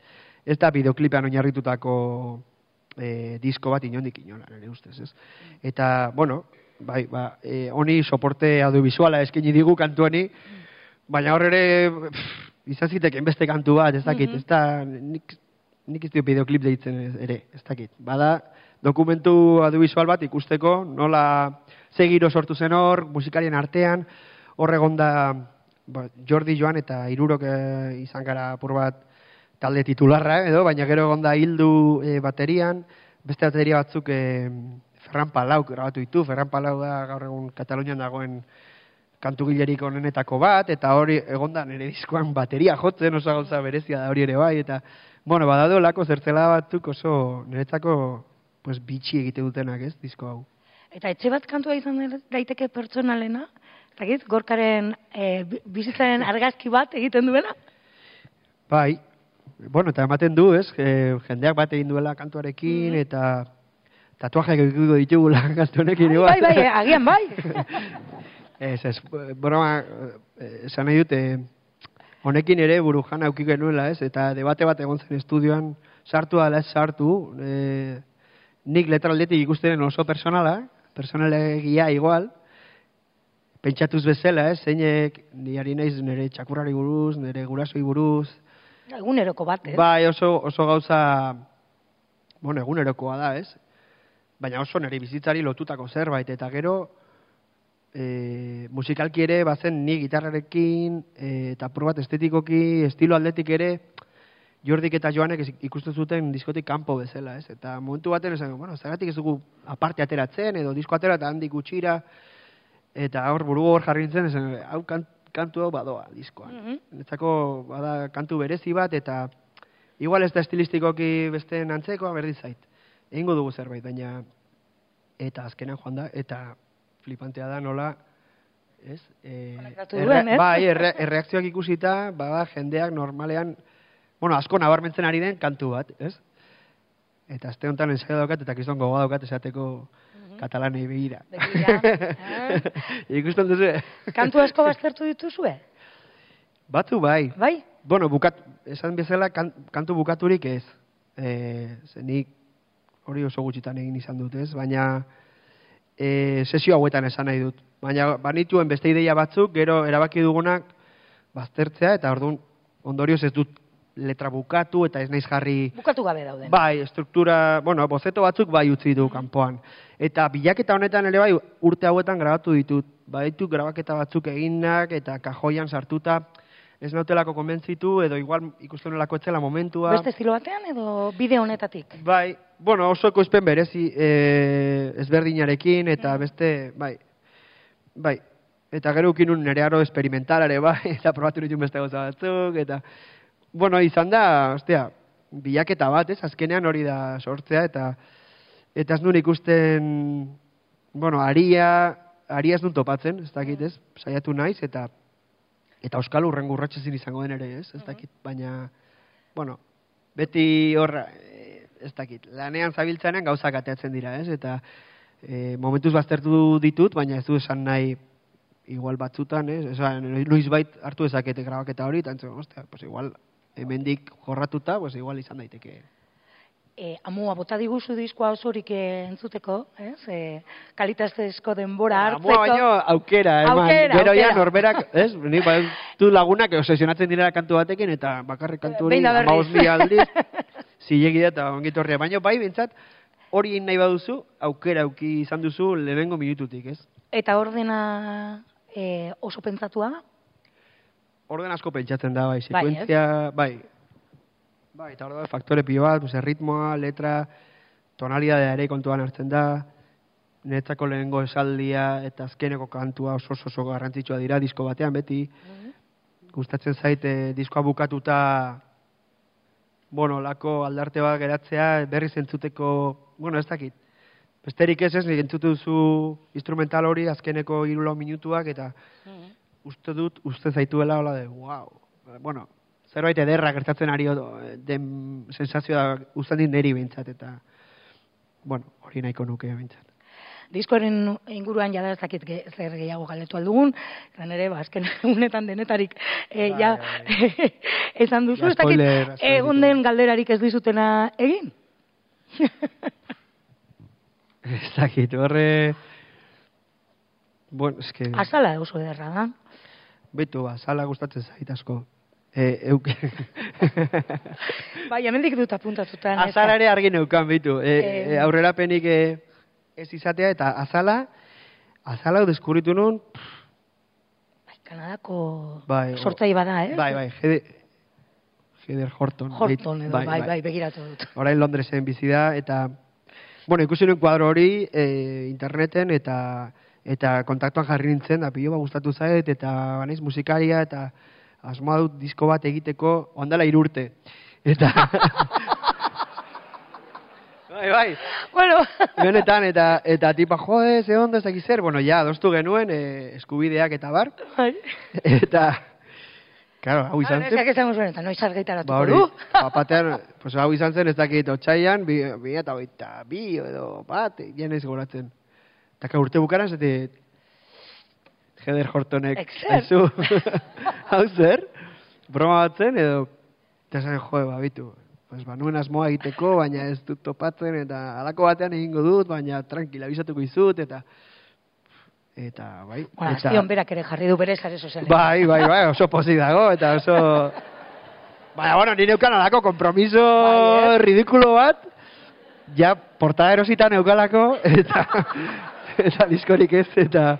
ez da bideoklipean oinarritutako e, disko bat inondik inola, nire ustez, ez? Eta, bueno, bai, ba, e, honi soporte audiovisuala eskaini digu kantu honi, baina hor ere, izan zitekeen beste kantu bat, ez dakit, Mhm. ez da, nik, nik ez dio bideoklip deitzen ere, ez dakit. Bada, dokumentu audiovisual bat ikusteko, nola ze giro sortu zen hor, musikarien artean, hor egon da ba, Jordi Joan eta irurok eh, izan gara apur bat talde titularra edo, baina gero egon da hildu eh, baterian, beste bateria batzuk eh, Ferran Palau grabatu ditu, Ferran Palau da gaur egun Katalunian dagoen kantugilerik onenetako bat, eta hori egonda nire diskoan bateria jotzen oso gauza berezia da hori ere bai, eta, bueno, badado lako zertzela batzuk oso niretzako pues, bitxi egite dutenak, ez, disko hau. Eta etxe bat kantua izan daiteke pertsonalena, Zagit, gorkaren e, bi- bizitzaren argazki bat egiten duena? Bai, bueno, eta ematen du, ez, e, jendeak bat egin duela kantuarekin, Mhm. eta tatuajeak egiko ditugula kantu honekin. Bai, bai, bai, agian bai. Ez, ez, broma, eh, esan nahi dut, honekin ere buru jana aukik genuela, ez, eta debate bat egon zen estudioan, sartu ala ez sartu, eh, nik letraldetik ikustenen oso personala, personalegia igual, pentsatuz bezala, ez, zeinek, ni ari naiz nire txakurrari buruz, nire gurasoi buruz, Eguneroko bat, eh? Bai, oso, oso gauza, bueno, egunerokoa da, ez? Baina oso nire bizitzari lotutako zerbait, eta gero, e, musikalki ere, bazen ni gitarrarekin, e, eta apur bat estetikoki, estilo aldetik ere, Jordik eta Joanek ez- ikusten zuten diskotik kanpo bezala, ez? Eta momentu baten esan, bueno, zergatik ez dugu aparte ateratzen, edo disko atera eta handik gutxira, eta hor buru hor jarri nintzen, esan, hau kan, kantu hau badoa diskoan. Mhm. Netzako bada kantu berezi bat eta igual ez da estilistikoki besteen antzekoa berdin zait. Egingo dugu zerbait, baina eta azkenan joan da eta flipantea da nola ez? E, duen, ez? Bai, erre, erreakzioak ikusita, bada jendeak normalean, bueno, asko nabarmentzen ari den kantu bat, ez? Eta azte honetan ensaio daukat eta kriston gogoa daukat esateko katalanei begira. Ikusten duzu? Kantu asko baztertu dituzue? Batzu bai. Bai? Bueno, bukat, esan bezala kan, kantu bukaturik ez. E, ze nik hori oso gutxitan egin izan dut, ez? Baina e, sesio hauetan esan nahi dut. Baina banituen beste ideia batzuk, gero erabaki dugunak baztertzea, eta orduan ondorioz ez dut letra bukatu, eta ez naiz jarri... Bukatu gabe dauden. Bai, estruktura, bueno, bozeto batzuk bai utzi du kanpoan. Eta bilaketa honetan ere bai urte hauetan grabatu ditut. Baditu grabaketa batzuk eginak eta kajoian sartuta ez nautelako konbentzitu edo igual ikusten nolako etzela momentua. Beste estilo batean edo bide honetatik? Bai, bueno, oso ekoizpen berezi e, ezberdinarekin eta beste, bai, bai. Eta gero ukinun nire aro esperimentalare bai, eta probatu nituen beste gauza batzuk, eta, bueno, izan da, ostia, bilaketa bat, ez, azkenean hori da sortzea, eta eta ez nuen ikusten, bueno, aria, aria ez dut topatzen, ez dakit, ez, saiatu naiz, eta eta Euskal Urren gurratxezin izango den ere, ez, ez dakit, baina, bueno, beti horra, eh, ez dakit, lanean zabiltzanean gauzak ateatzen dira, ez, eta e, momentuz baztertu ditut, baina ez du esan nahi igual batzutan, ez, esan, noiz bait hartu ezakete grabaketa hori, eta entzun, ostia, pues igual, hemendik jorratuta, pues igual izan daiteke. E, amua, bota diguzu diskoa osorik eh, entzuteko, ez? E, kalitatezko denbora hartzeko. Amua baino aukera, eman. Aukera, Gero ja norberak, ez? Ni baitu lagunak obsesionatzen direla kantu batekin eta bakarrik kantu hori Behin da berriz. amabost mila aldiz. Zilegi da eta ongitorria. Baina bai bintzat, hori nahi baduzu, aukera auki izan duzu lehenengo minututik, ez? Eta ordena e, oso pentsatua? Orden asko pentsatzen da, bai, Bai, sekuentzia, bai. Bai, eta hor da, faktore pilo bat, pues, ritmoa, letra, tonalidadea ere kontuan hartzen da, netzako lehenengo esaldia eta azkeneko kantua oso oso, oso garrantzitsua dira disko batean beti. Gustatzen zaite diskoa bukatuta bueno, lako aldarte bat geratzea, berriz entzuteko, bueno, ez dakit. Besterik ez ez, nik entzutu duzu instrumental hori azkeneko hiru minutuak eta uste dut, uste zaituela hola de, wow. Bueno, zerbait ederra gertatzen ari odo, den sensazioa usten dit neri behintzat, eta, bueno, hori nahiko nuke behintzat. Diskoaren inguruan jada ez dakit ge, zer gehiago galdetu aldugun, eta nere, ba, azken unetan denetarik e, Bai, ja bai. esan duzu, Ja, ez dakit egon den galderarik ez dizutena egin? Ez dakit, horre... Bueno, es que... Azala oso ederra da. Betu, ba, sala gustatzen zait asko. E, euk... Bai, hemendik dut apuntatuta. neska. azala ere argi neukan, bitu. E, Eh, e, aurrerapenik e, ez izatea, eta azala, azala hau deskurritu nun, Bai, Kanadako Bai, sortzai bada, eh? bai, bai, Heather, Heather Horton. Horton edo, bai, bai, begiratu dut. Orain Londresen bizi da, eta, bueno, ikusi nuen kuadro hori e, interneten, eta eta kontaktuan jarri nintzen, da pilo bat gustatu zait, eta banaiz musikaria, eta asmoa dut disko bat egiteko, ondala irurte. Eta... bai, bai. Bueno, Benetan, eta, eta tipa, jode, ze ondo, ez dakiz zer, bueno, ja, adostu genuen, e, eskubideak eta bar, bai. eta, Claro, hau izan zen. Ezak esango zuen, eta noiz argitaratuko Ba hori, du. papatean, pues hau izan zen, ez dakit, otxaian, bi, bi eta bi edo bat, jenez goratzen. Eta ka urte bukaran, zete, Heder Hortonek, Exer. aizu, hau zer, broma bat zen, edo, eta zen, jo, babitu, pues, ba, nuen asmoa egiteko, baina ez dut topatzen, eta halako batean egingo dut, baina tranquila, bizatuko izut, eta, eta, bai, Bueno, eta, azpion berak ere jarri du bere sare sozialean. Bai, bai, bai, oso pozik dago, eta oso... Baina, bueno, nire eukan alako kompromiso Bai, eh? ridikulo bat, ja, portada erositan eukalako, eta, eta diskorik ez, eta,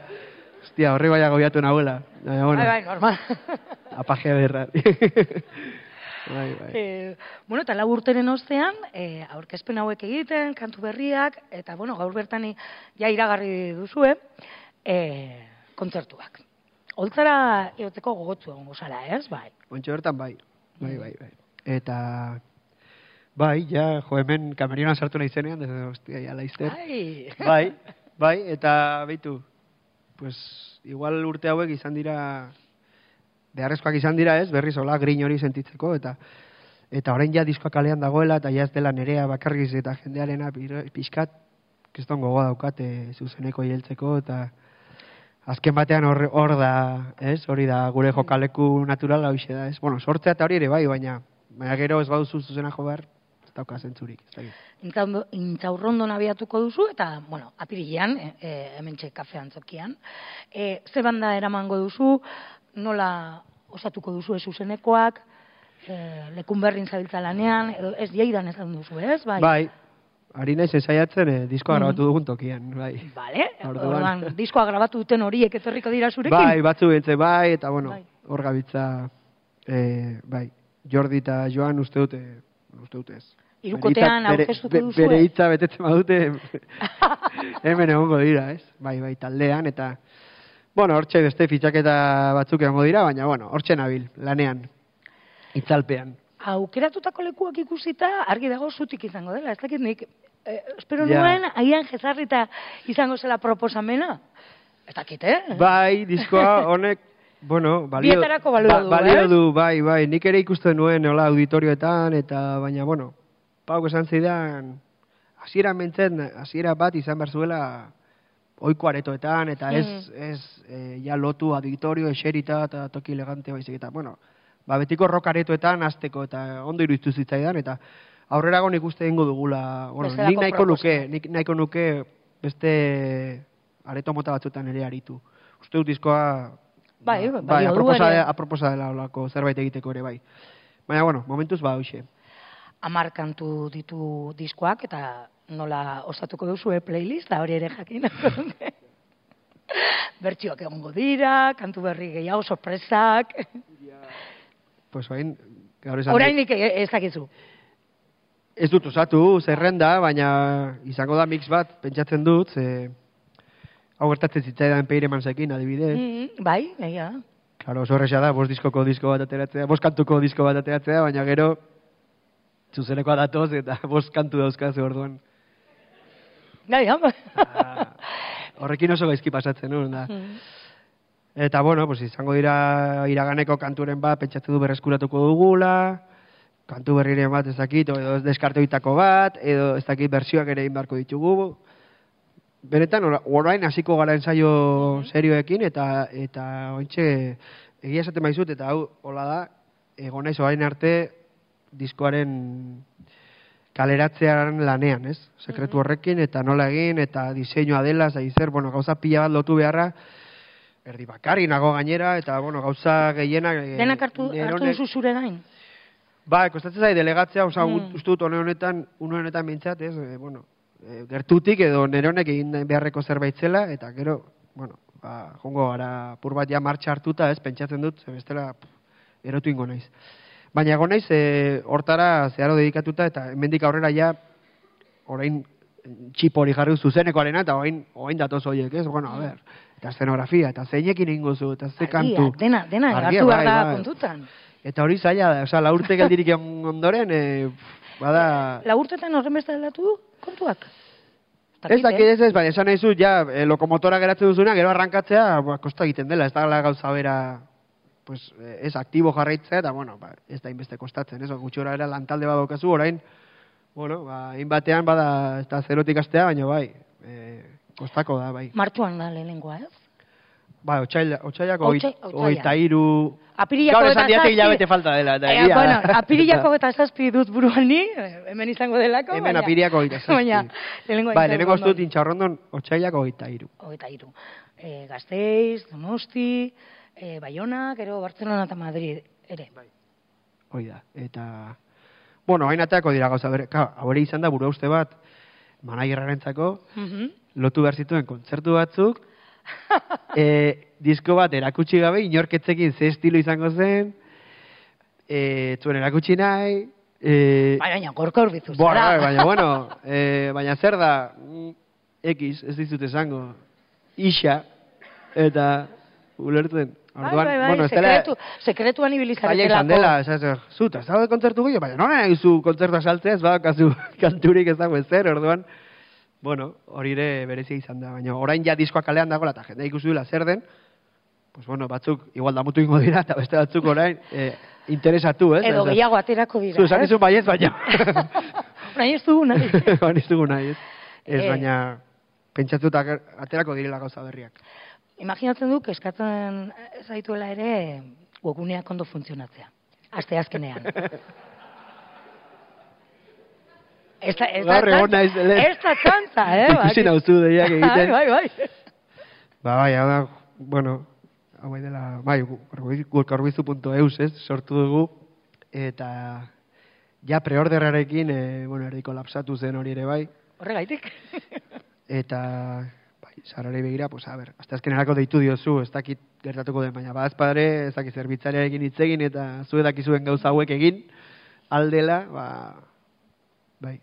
hostia, horri bai agobiatu nahuela. Baina, bueno, Bai, bai, normal. apajea berra. bai, bai. Eh, bueno, eta lau urteren ostean, eh, aurkezpen hauek egiten, kantu berriak, eta bueno, gaur bertani ja iragarri duzue, eh, kontzertuak. Holtzara egoteko gogotzu egongo zara, ez? Bai. Ontxe bertan bai, bai, bai, bai. Eta, bai, ja, jo, hemen kamerionan sartu nahi zenean, desde, hostia, ja, laizter. Ai. Bai, bai, eta beitu, pues, igual urte hauek izan dira, beharrezkoak izan dira ez, berriz hola grin hori sentitzeko, eta eta orain ja diskoa kalean dagoela, eta ja ez dela nerea bakarriz eta jendearena pixkat, kriston gogoa daukate zuzeneko hieltzeko, eta azken batean hor, hor da, ez, hori da gure jokaleku naturala hoxe da, ez, bueno, sortzea eta hori ere bai, baina, baina gero ez baduzu zuzena jo behar, dauka zentzurik, ez Intzaurrondon abiatuko duzu, eta, bueno, apirilean, e, e, hemen kafe antzokian. E, ze banda eramango duzu, nola osatuko duzu zuzenekoak, e, lekun berrin zabiltza lanean, edo ez diaidan esan duzu, ez? Bai. Bai, ari naiz ensaiatzen eh, diskoa Mhm. grabatu dugun tokian, bai. Vale, Orduan. orduan, diskoa grabatu duten horiek etorriko dira zurekin? Bai, batzu bentze bai, eta bueno, Bai. hor gabitza, eh, bai, Jordi eta Joan uste dute, uste dute ez. Hitza- aurkeztuko duzue? Bere hitza betetzen badute, hemen egongo dira, ez? Bai, bai, taldean, eta, bueno, hortxe beste fitxaketa batzuk egongo dira, baina, bueno, hortxe nabil, lanean, itzalpean. Aukeratutako lekuak ikusita, argi dago zutik izango dela, ez dakit nik, eh, espero Ja. nuen, agian jezarrita izango zela proposamena. Ez dakit, eh? Bai, diskoa honek, bueno, balio, balio du, balio eh? du, bai, bai, nik ere ikusten nuen, hola, auditorioetan, eta, baina, bueno, Pauk esan zidan, hasiera mentzen, hasiera bat izan behar zuela, oiko aretoetan, eta ez, ez e, ja lotu auditorio, eserita, eta toki elegante baizik, eta, bueno, ba, betiko rock aretoetan azteko, eta ondo iruditu zitzaidan, eta aurrerago nik uste egingo dugula, bueno, nik nahiko nuke, nik nahiko nuke beste areto mota batzuetan ere aritu. Uste dut diskoa Bai, ba, bai, ere. aproposa dela olako zerbait egiteko ere bai. Baina, bueno, momentuz ba, hoxe. Amar kantu ditu diskoak, eta nola osatuko duzu playlist, da hori ere jakin. Bertsioak egongo dira, kantu berri gehiago, sorpresak. Pues bain, gaur esan Orainik e- ez dakizu. Ez dut osatu, zerrenda, baina izango da mix bat, pentsatzen dut, ze... Hau gertatzen zitzaidan peire mansekin, adibidez. Mm, bai, egia. Claro, oso da, bost diskoko disko bat ateratzea, bost kantuko disko bat ateratzea, baina gero zuzenekoa datoz eta bost kantu dauzkazu orduan. Bai, ja. Ah, Horrekin oso gaizki pasatzen nuen, da. Mm. Eta, bueno, pues, izango dira iraganeko kanturen bat, pentsatzen du berreskuratuko dugula, kantu berriren bat ez dakit, edo deskartoitako bat, edo ez dakit bersioak ere egin beharko ditugu. Benetan, ora- orain hasiko gara ensaio serioekin, eta eta ointxe, egia esaten baizut, eta hau, hola da, egon naiz orain arte diskoaren kaleratzearen lanean, ez? Sekretu horrekin, eta nola egin, eta diseinua dela, zai zer, bueno, gauza pila bat lotu beharra, erdi bakarri nago gainera, eta, bueno, gauza gehienak... eh, Denak hartu, hartu duzu zure gain? Ba, kostatzen zai delegatzea, oza, Mm. uste dut one honetan, une honetan bintzat, ez, e, bueno, e, gertutik edo neronek egin beharreko zerbait zela, eta gero, bueno, ba, jongo gara pur bat ja martxa hartuta, ez, pentsatzen dut, bestela, erotu ingo naiz. Baina egon naiz, e, hortara zeharo dedikatuta, eta hemendik aurrera ja, orain txip hori jarri zuzenekoarena, eta orain, orain datoz horiek, ez, bueno, a ber, eta eszenografia, eta zeinekin ingo zu, eta ze kantu. Argia, dena, dena, hartu behar bai, da bai. kontutan. Eta hori zaila da, osea, laurte geldirik egon ondoren, e, bada... Laburtetan horren beste aldatu kontuak? Ez dakit ez ez, baina esan nahi ja, e, lokomotora geratzen duzuna, gero arrankatzea, ba, kosta egiten dela, ez da gauza bera pues, eh, ez aktibo jarraitzea, eta, bueno, ba, ez da inbeste kostatzen, ez, gutxora era lantalde bat daukazu, orain, bueno, ba, batean bada, ez da zerotik astea, baina bai, e, kostako da, bai. Martxuan da lehenengoa, ez? Ba, otxaila, otxailako Otsai- otsaila. oita iru... Apirilako Gaur eta esan zazpi- hilabete falta dela, eta Eh, egia da. bueno, apirilako eta zazpi dut buruan ni, eh, hemen izango delako. Hemen baina- apiriako hogeita zazpi. Baina, lehenengo Ba, lehenengo ez dut intxaurrondon otxailako hogeita iru. Hogeita iru. E, Gasteiz, Donosti, e, Bayona, gero Barcelona eta Madrid ere. Bai. Hoi da, eta... Bueno, hain ateako dira gauza bere, ka, hori izan da buru uste bat, managerrarentzako, Mhm. lotu behar zituen kontzertu batzuk, e, disko bat erakutsi gabe, inorketzekin ze estilo izango zen, e, zuen erakutsi nahi, e, Baina, baina, gorka Bueno, zara. bai, baina, bueno, eh, baina zer da, mm, X, ez dizut esango, Ixa, eta ulertzen. Bai, Orduan, bai, bai, bueno, ez dela, sekretu, sekretuan ibilizaretelako. izan dela, ez ez, zut, ez dago kontzertu gehiago, baina nola nahi zu kontzertu asaltzea, ez badakazu kanturik ez dago ezer, orduan, bueno, hori ere berezia izan da, baina orain ja diskoa kalean dagoela, eta jende ikusi duela zer den, pues bueno, batzuk igual damutu ingo dira, eta beste batzuk orain eh, interesatu, ez? Edo Ez, ez. gehiago aterako dira. Zu, esan ez? izun baiez, baina. Orain ez dugu nahi. Baina ez dugu nahi, ez? Ez, Eh. baina pentsatuta aterako direla gauza berriak. Imaginatzen du, eskatzen zaituela ere webguneak ondo funtzionatzea. Aste azkenean. Ez da, ez da. Ez da txantza, eh? Ikusi nauzu deiak egiten. Bai, bai, bai. Ba, bai, hau da, bueno, hau bai dela, bai, gurkarbizu.eus, ez, sortu dugu, eta ja preorderrarekin, e, bueno, erdi kolapsatu zen hori ere bai, Horregaitik. eta, bai, sarari begira, pues, a ber, hasta azkenerako deitu diozu, ez dakit gertatuko den, baina badazpadre, ez dakit zerbitzarekin hitz egin, eta zu dakizuen gauza hauek egin, aldela, ba, bai,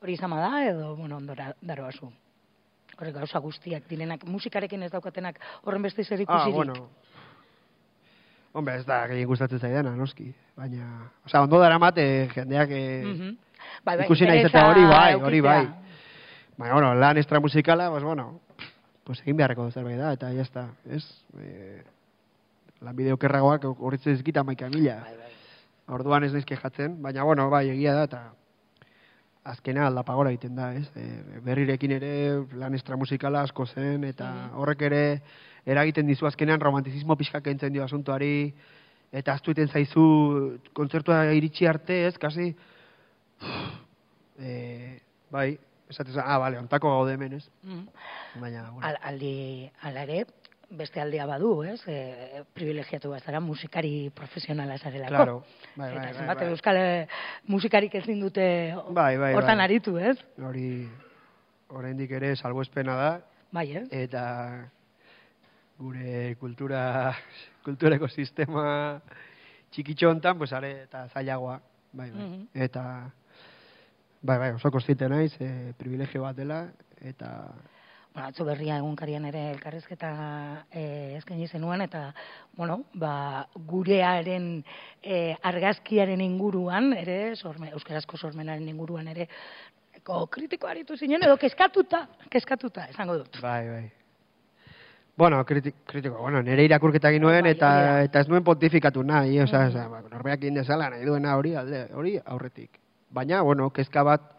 Hori izama da, edo, bueno, ondora daroazu. Horrek gauza guztiak direnak, musikarekin ez daukatenak horren beste zer Ah, ikusirik. bueno. Hombre, ez da gehien gustatzen zaidana, noski. Baina, osea, ondo dara mate jendeak eh, Mhm. Bai, bai, ikusi naiz eta hori bai, hori bai. Baina, bueno, lan extramusikala, pues bueno, pues egin beharreko zerbait da, eta ya está, ez? Eh, lan bideo kerragoak horretzen ezkita maika mila. Bai, bai. Orduan ez naiz kejatzen, baina, bueno, bai, egia da, eta azkena aldapagora egiten da, ez? E, berrirekin ere lan extramusikala asko zen, eta horrek ere eragiten dizu azkenean romantizismo pixka kentzen dio asuntoari, eta aztuiten zaizu kontzertua iritsi arte, ez, kasi, e, bai, esatez, ah, bale, ontako gaude hemen, ez? Mhm. Baina, bueno, Al, aldi, ala ere, beste aldea badu, ez? E, privilegiatu bazara musikari profesionala zarelako. claro, bai, Eta bai, bai, bai. euskal eh, musikarik ezin dute Bai, bai, hortan bai. aritu, ez? hori, oraindik ere salbuespena da, Bai, ez? eta gure kultura kultura ekosistema txikitxo hontan pues are eta zailagoa bai, bai. Mhm. eta bai bai oso kontziente naiz e, privilegio bat dela eta Bueno, atzo berria egunkarian ere elkarrezketa e, eskaini zenuen eta bueno, ba, gurearen e, argazkiaren inguruan ere sorme, euskarazko sormenaren inguruan ere ko kritiko aritu zinen edo kezkatuta, kezkatuta esango dut. bai bai Bueno, kriti- kritiko, bueno, nire irakurketa egin nuen Bai, eta hori da. eta ez nuen pontifikatu nahi, osea, Mhm. osea, ba, norberak egin dezala nahi duena hori alde, hori aurretik. Baina, bueno, kezka bat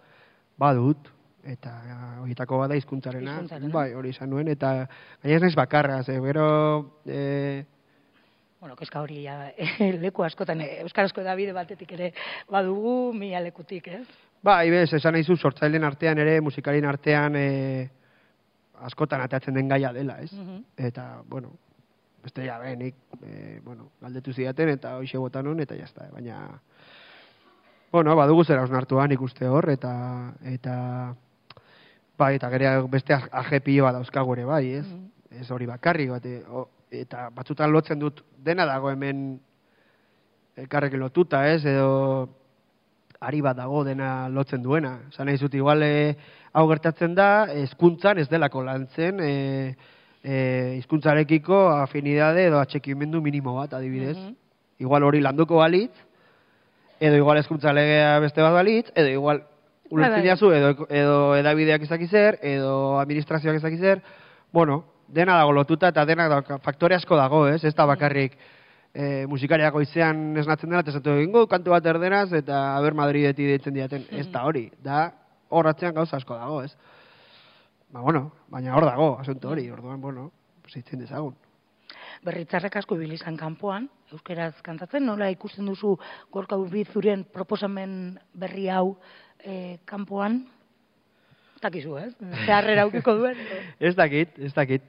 badut eta horietako bada hizkuntzarena, bai, hori izan nuen eta gaina ez naiz bakarra, ze gero eh Bueno, kezka hori ja, leku askotan e, euskarazko edabide batetik ere badugu mila lekutik, ez? Bai, bez, esan nahi zu, sortzaileen artean ere, musikalien artean e, askotan atatzen den gaia dela, ez? Mhm. Eta, bueno, beste ja, benik, e, bueno, galdetu zidaten, eta hoxe botan hon, eta jazta, baina, bueno, badugu zera osnartuan ikuste hor, eta, eta, bai, eta gero beste ajepio bat dauzkagu ere, bai, ez? Mhm. Ez hori bakarrik, bat, e, o, eta batzutan lotzen dut dena dago hemen elkarrekin lotuta, ez? Edo ari bat dago dena lotzen duena. Esan nahi zut, igual eh, hau gertatzen da, hezkuntzan ez delako lantzen, e, e, hizkuntzarekiko afinidade edo atxekimendu minimo bat, adibidez. Mhm. Igual hori landuko balitz, edo igual hezkuntza legea beste bat balitz, edo igual ulertzen bai. diazu, edo, edo edabideak ezaki zer, edo administrazioak ezaki zer, bueno, dena dago lotuta eta dena dauka, faktore asko dago, ez? Ez da bakarrik e, musikariak goizean esnatzen dela, eta egingo kantu bat erderaz, eta aber Madrideti deitzen diaten, ez da hori, da hor atzean gauza asko dago, ez? Ba, bueno, baina hor dago, asunto hori, orduan, bueno, zitzen dezagun. Berritzarrek asko ibili izan kanpoan, euskeraz kantatzen, nola ikusten duzu gorka urbizuren proposamen berri hau e, kanpoan? Takizu, ez? Zeharrera aukiko duen. ez dakit, ez dakit.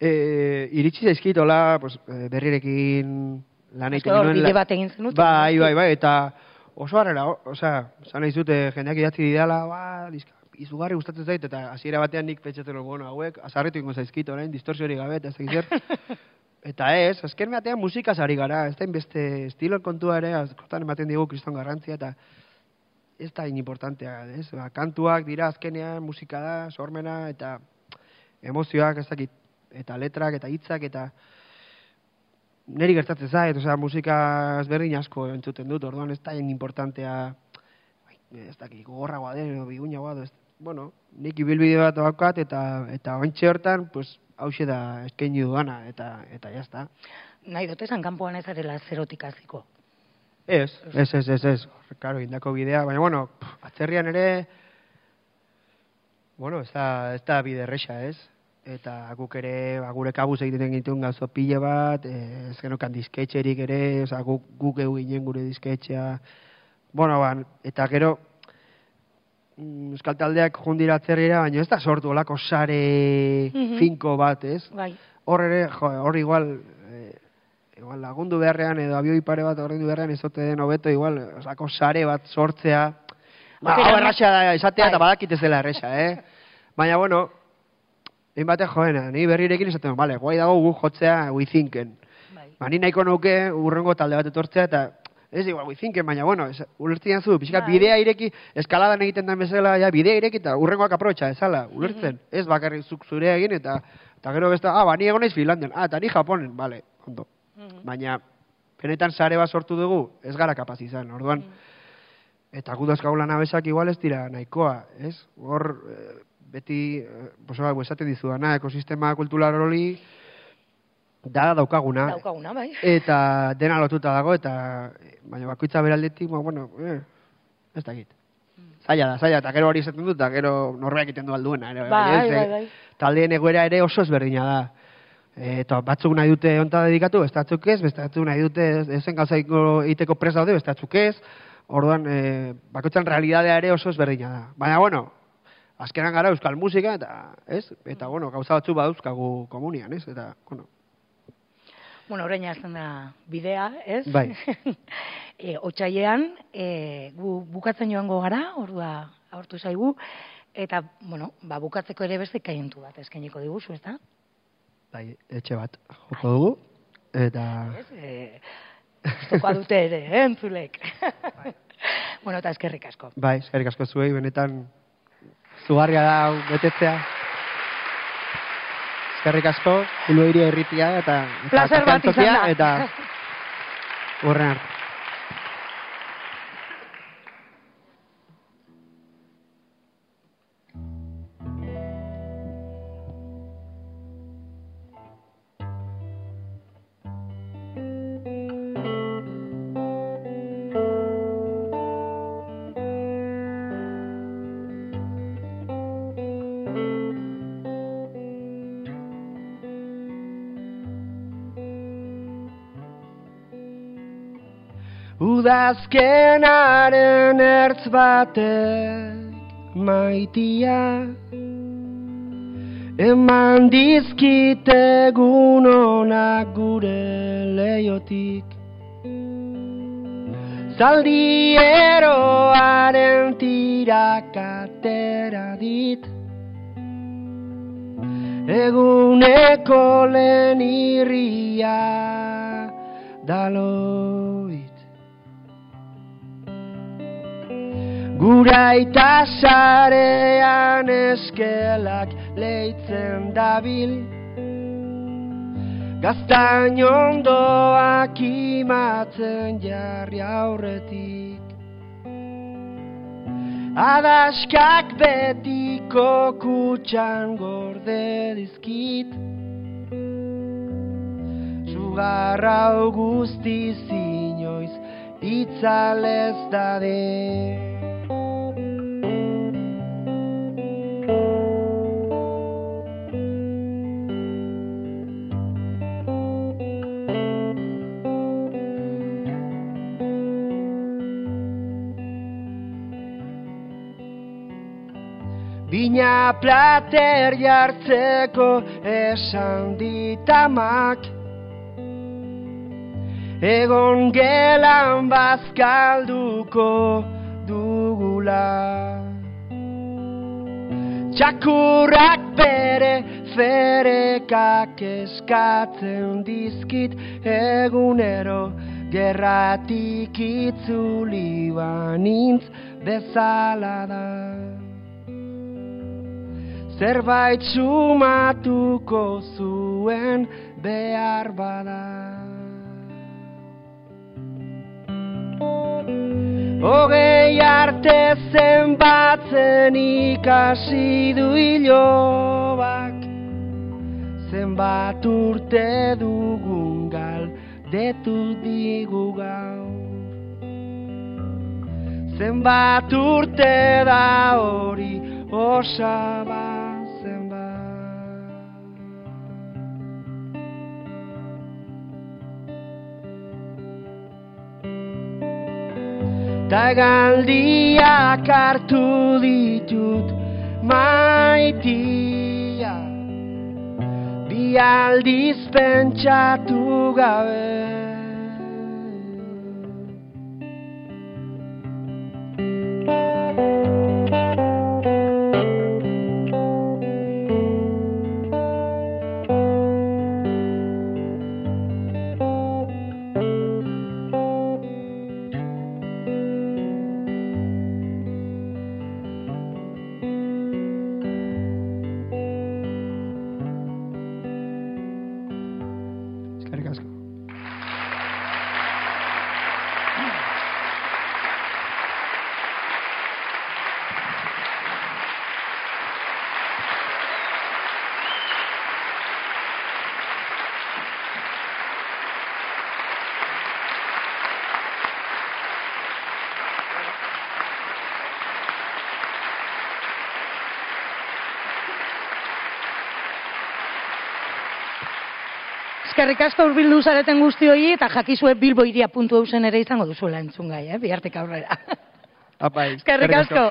E, iritsi zaizkit, hola, pues, eh, berrirekin lan egiten nuen. bide bat egin zenuten. Bai, bai, bai, eta oso harrera, osea, zan nahi zute, jendeak idatzi didala, ba, diska, izugarri gustatzen zait, eta hasiera batean nik pentsatzen bueno, hauek, azarretu ingo zaizkit, orain, distorsiori gabe, eta ez. Eta ez, azken batean musikaz ari gara, ez da inbeste estilo kontua ere, askotan ematen digu kriston garrantzia, eta ez da importantea, ez? Ba, kantuak dira azkenean, musika da, sormena, eta emozioak, ez dakit, eta letrak, eta hitzak, eta niri gertatzen zait, osea, musika ezberdin asko entzuten dut, orduan ez da hain importantea, bai, ez dakit, gogorragoa den, edo bigunagoa, edo ez, bueno, nik ibilbide bat daukat, eta, eta ointxe hortan, pues, hause da eskaini dudana, eta, eta jazta. Nahi dut esan kanpoan ez arela zerotik hasiko. Ez, ez, ez, ez, ez, karo, indako bidea, baina, bueno, pff, atzerrian ere, bueno, ez da, ez da bide erresa, ez? Eta guk ere, ba, gure kabuz egiten gintuen gauzo pile bat, eh, ez genokan disketxerik ere, oza, guk, guk egu ginen gure disketxea, bueno, ba, eta gero, euskal taldeak jundira atzerrira, baina ez da sortu olako sare Mhm. finko bat, ez? Bai. hor ere, jo, hor igual, eh, igual lagundu beharrean edo abioi pare bat ordaindu beharrean ezote den hobeto igual, osako sare bat sortzea. Ba, hau erraxa da esatea eta Bai. badakit ez dela erresa, eh? Baina, bueno, egin batek joena, ni berrirekin esaten, vale, guai dago gu jotzea wizinken. Bai. Ba, ni nahiko nuke urrengo talde bat etortzea eta ez igual wizinken, baina, bueno, ez, ulertzen zu, pixkat Bai. bidea ireki, eskaladan egiten den bezala, ja, bidea ireki eta urrengoak aprobetxa, ezala, ulertzen. Ez bakarrik zuk zure egin eta eta gero beste, ah, ba, ni egon naiz Finlandian, ah, eta ni Japonen, vale, ondo. Baina, benetan sare bat sortu dugu, ez gara kapaz izan, orduan, eta gu dauzkagu abesak igual ez dira nahikoa, ez? Hor, eh, beti, eh, esaten dizudana, ekosistema kultural hori da daukaguna. Daukaguna, bai. Eta dena lotuta dago, eta baina bakoitza beraldetik, ba, bueno, eh, ez dakit. Zaila da, zaila, eta gero hori esaten dut, eta gero norbeak egiten du alduena. Ere, Bai, ez, bai, eh, bai. Taldeen egoera ere oso ezberdina da. E, eta batzuk nahi dute onta dedikatu, beste batzuk ez, beste batzuk nahi dute ez- ezen gauza egiteko prest daude, beste batzuk ez. Orduan, e, bakoitzan realidadea ere oso ezberdina da. Baina, bueno, azkenan gara euskal musika, eta, ez? Eta, bueno, gauza batzu badauzkagu komunian, ez? Eta, bueno, Bueno, orain hasten da bidea, ez? Bai. e, otsailean, e, gu bukatzen joango gara, ordua agortu zaigu, eta, bueno, ba, bukatzeko ere beste kaientu bat eskainiko diguzu, ez da? bai, etxe bat joko dugu. Eta, Ez? E, dute ere, eh, entzulek. bueno, eta eskerrik asko. bai, eskerrik asko zuei, benetan, zugarria da betetzea. Eskerrik asko, Zulu iria irritia, eta, eta Placer bat izan da. Eta, Horren arte. Udazkenaren ertz batek maitia. Eman dizkite egun onak gure leiotik. Zaldi eroaren tirak dit. Eguneko lehen irria daloit Guraita sarean eskelak leitzen dabil. Gaztain ondoak imatzen jarri aurretik. Adaskak betiko kutxan gorde dizkit. Zu lugar hau guzti inoiz itzalez dade. Bina plater jartzeko esan ditamak. Egon gelan bazkalduko dugula. Txakurrak bere ferekak eskatzen dizkit. Egunero Gerratik itzuli banintz bezala da zerbait sumatuko zuen behar bada. Hogei arte zenbatzen ikasi du hilobak, zenbat urte dugun gal, detu digu gau. Zenbat urte da hori osaba. Ta galdiak hartu ditut maitia Bi aldiz pentsatu gabe Eskerrik asko urbildu zareten guzti eta jakizue bilboiria ere izango duzuela entzun gai, eh? bihartek aurrera. Apai, Eskerrik asko.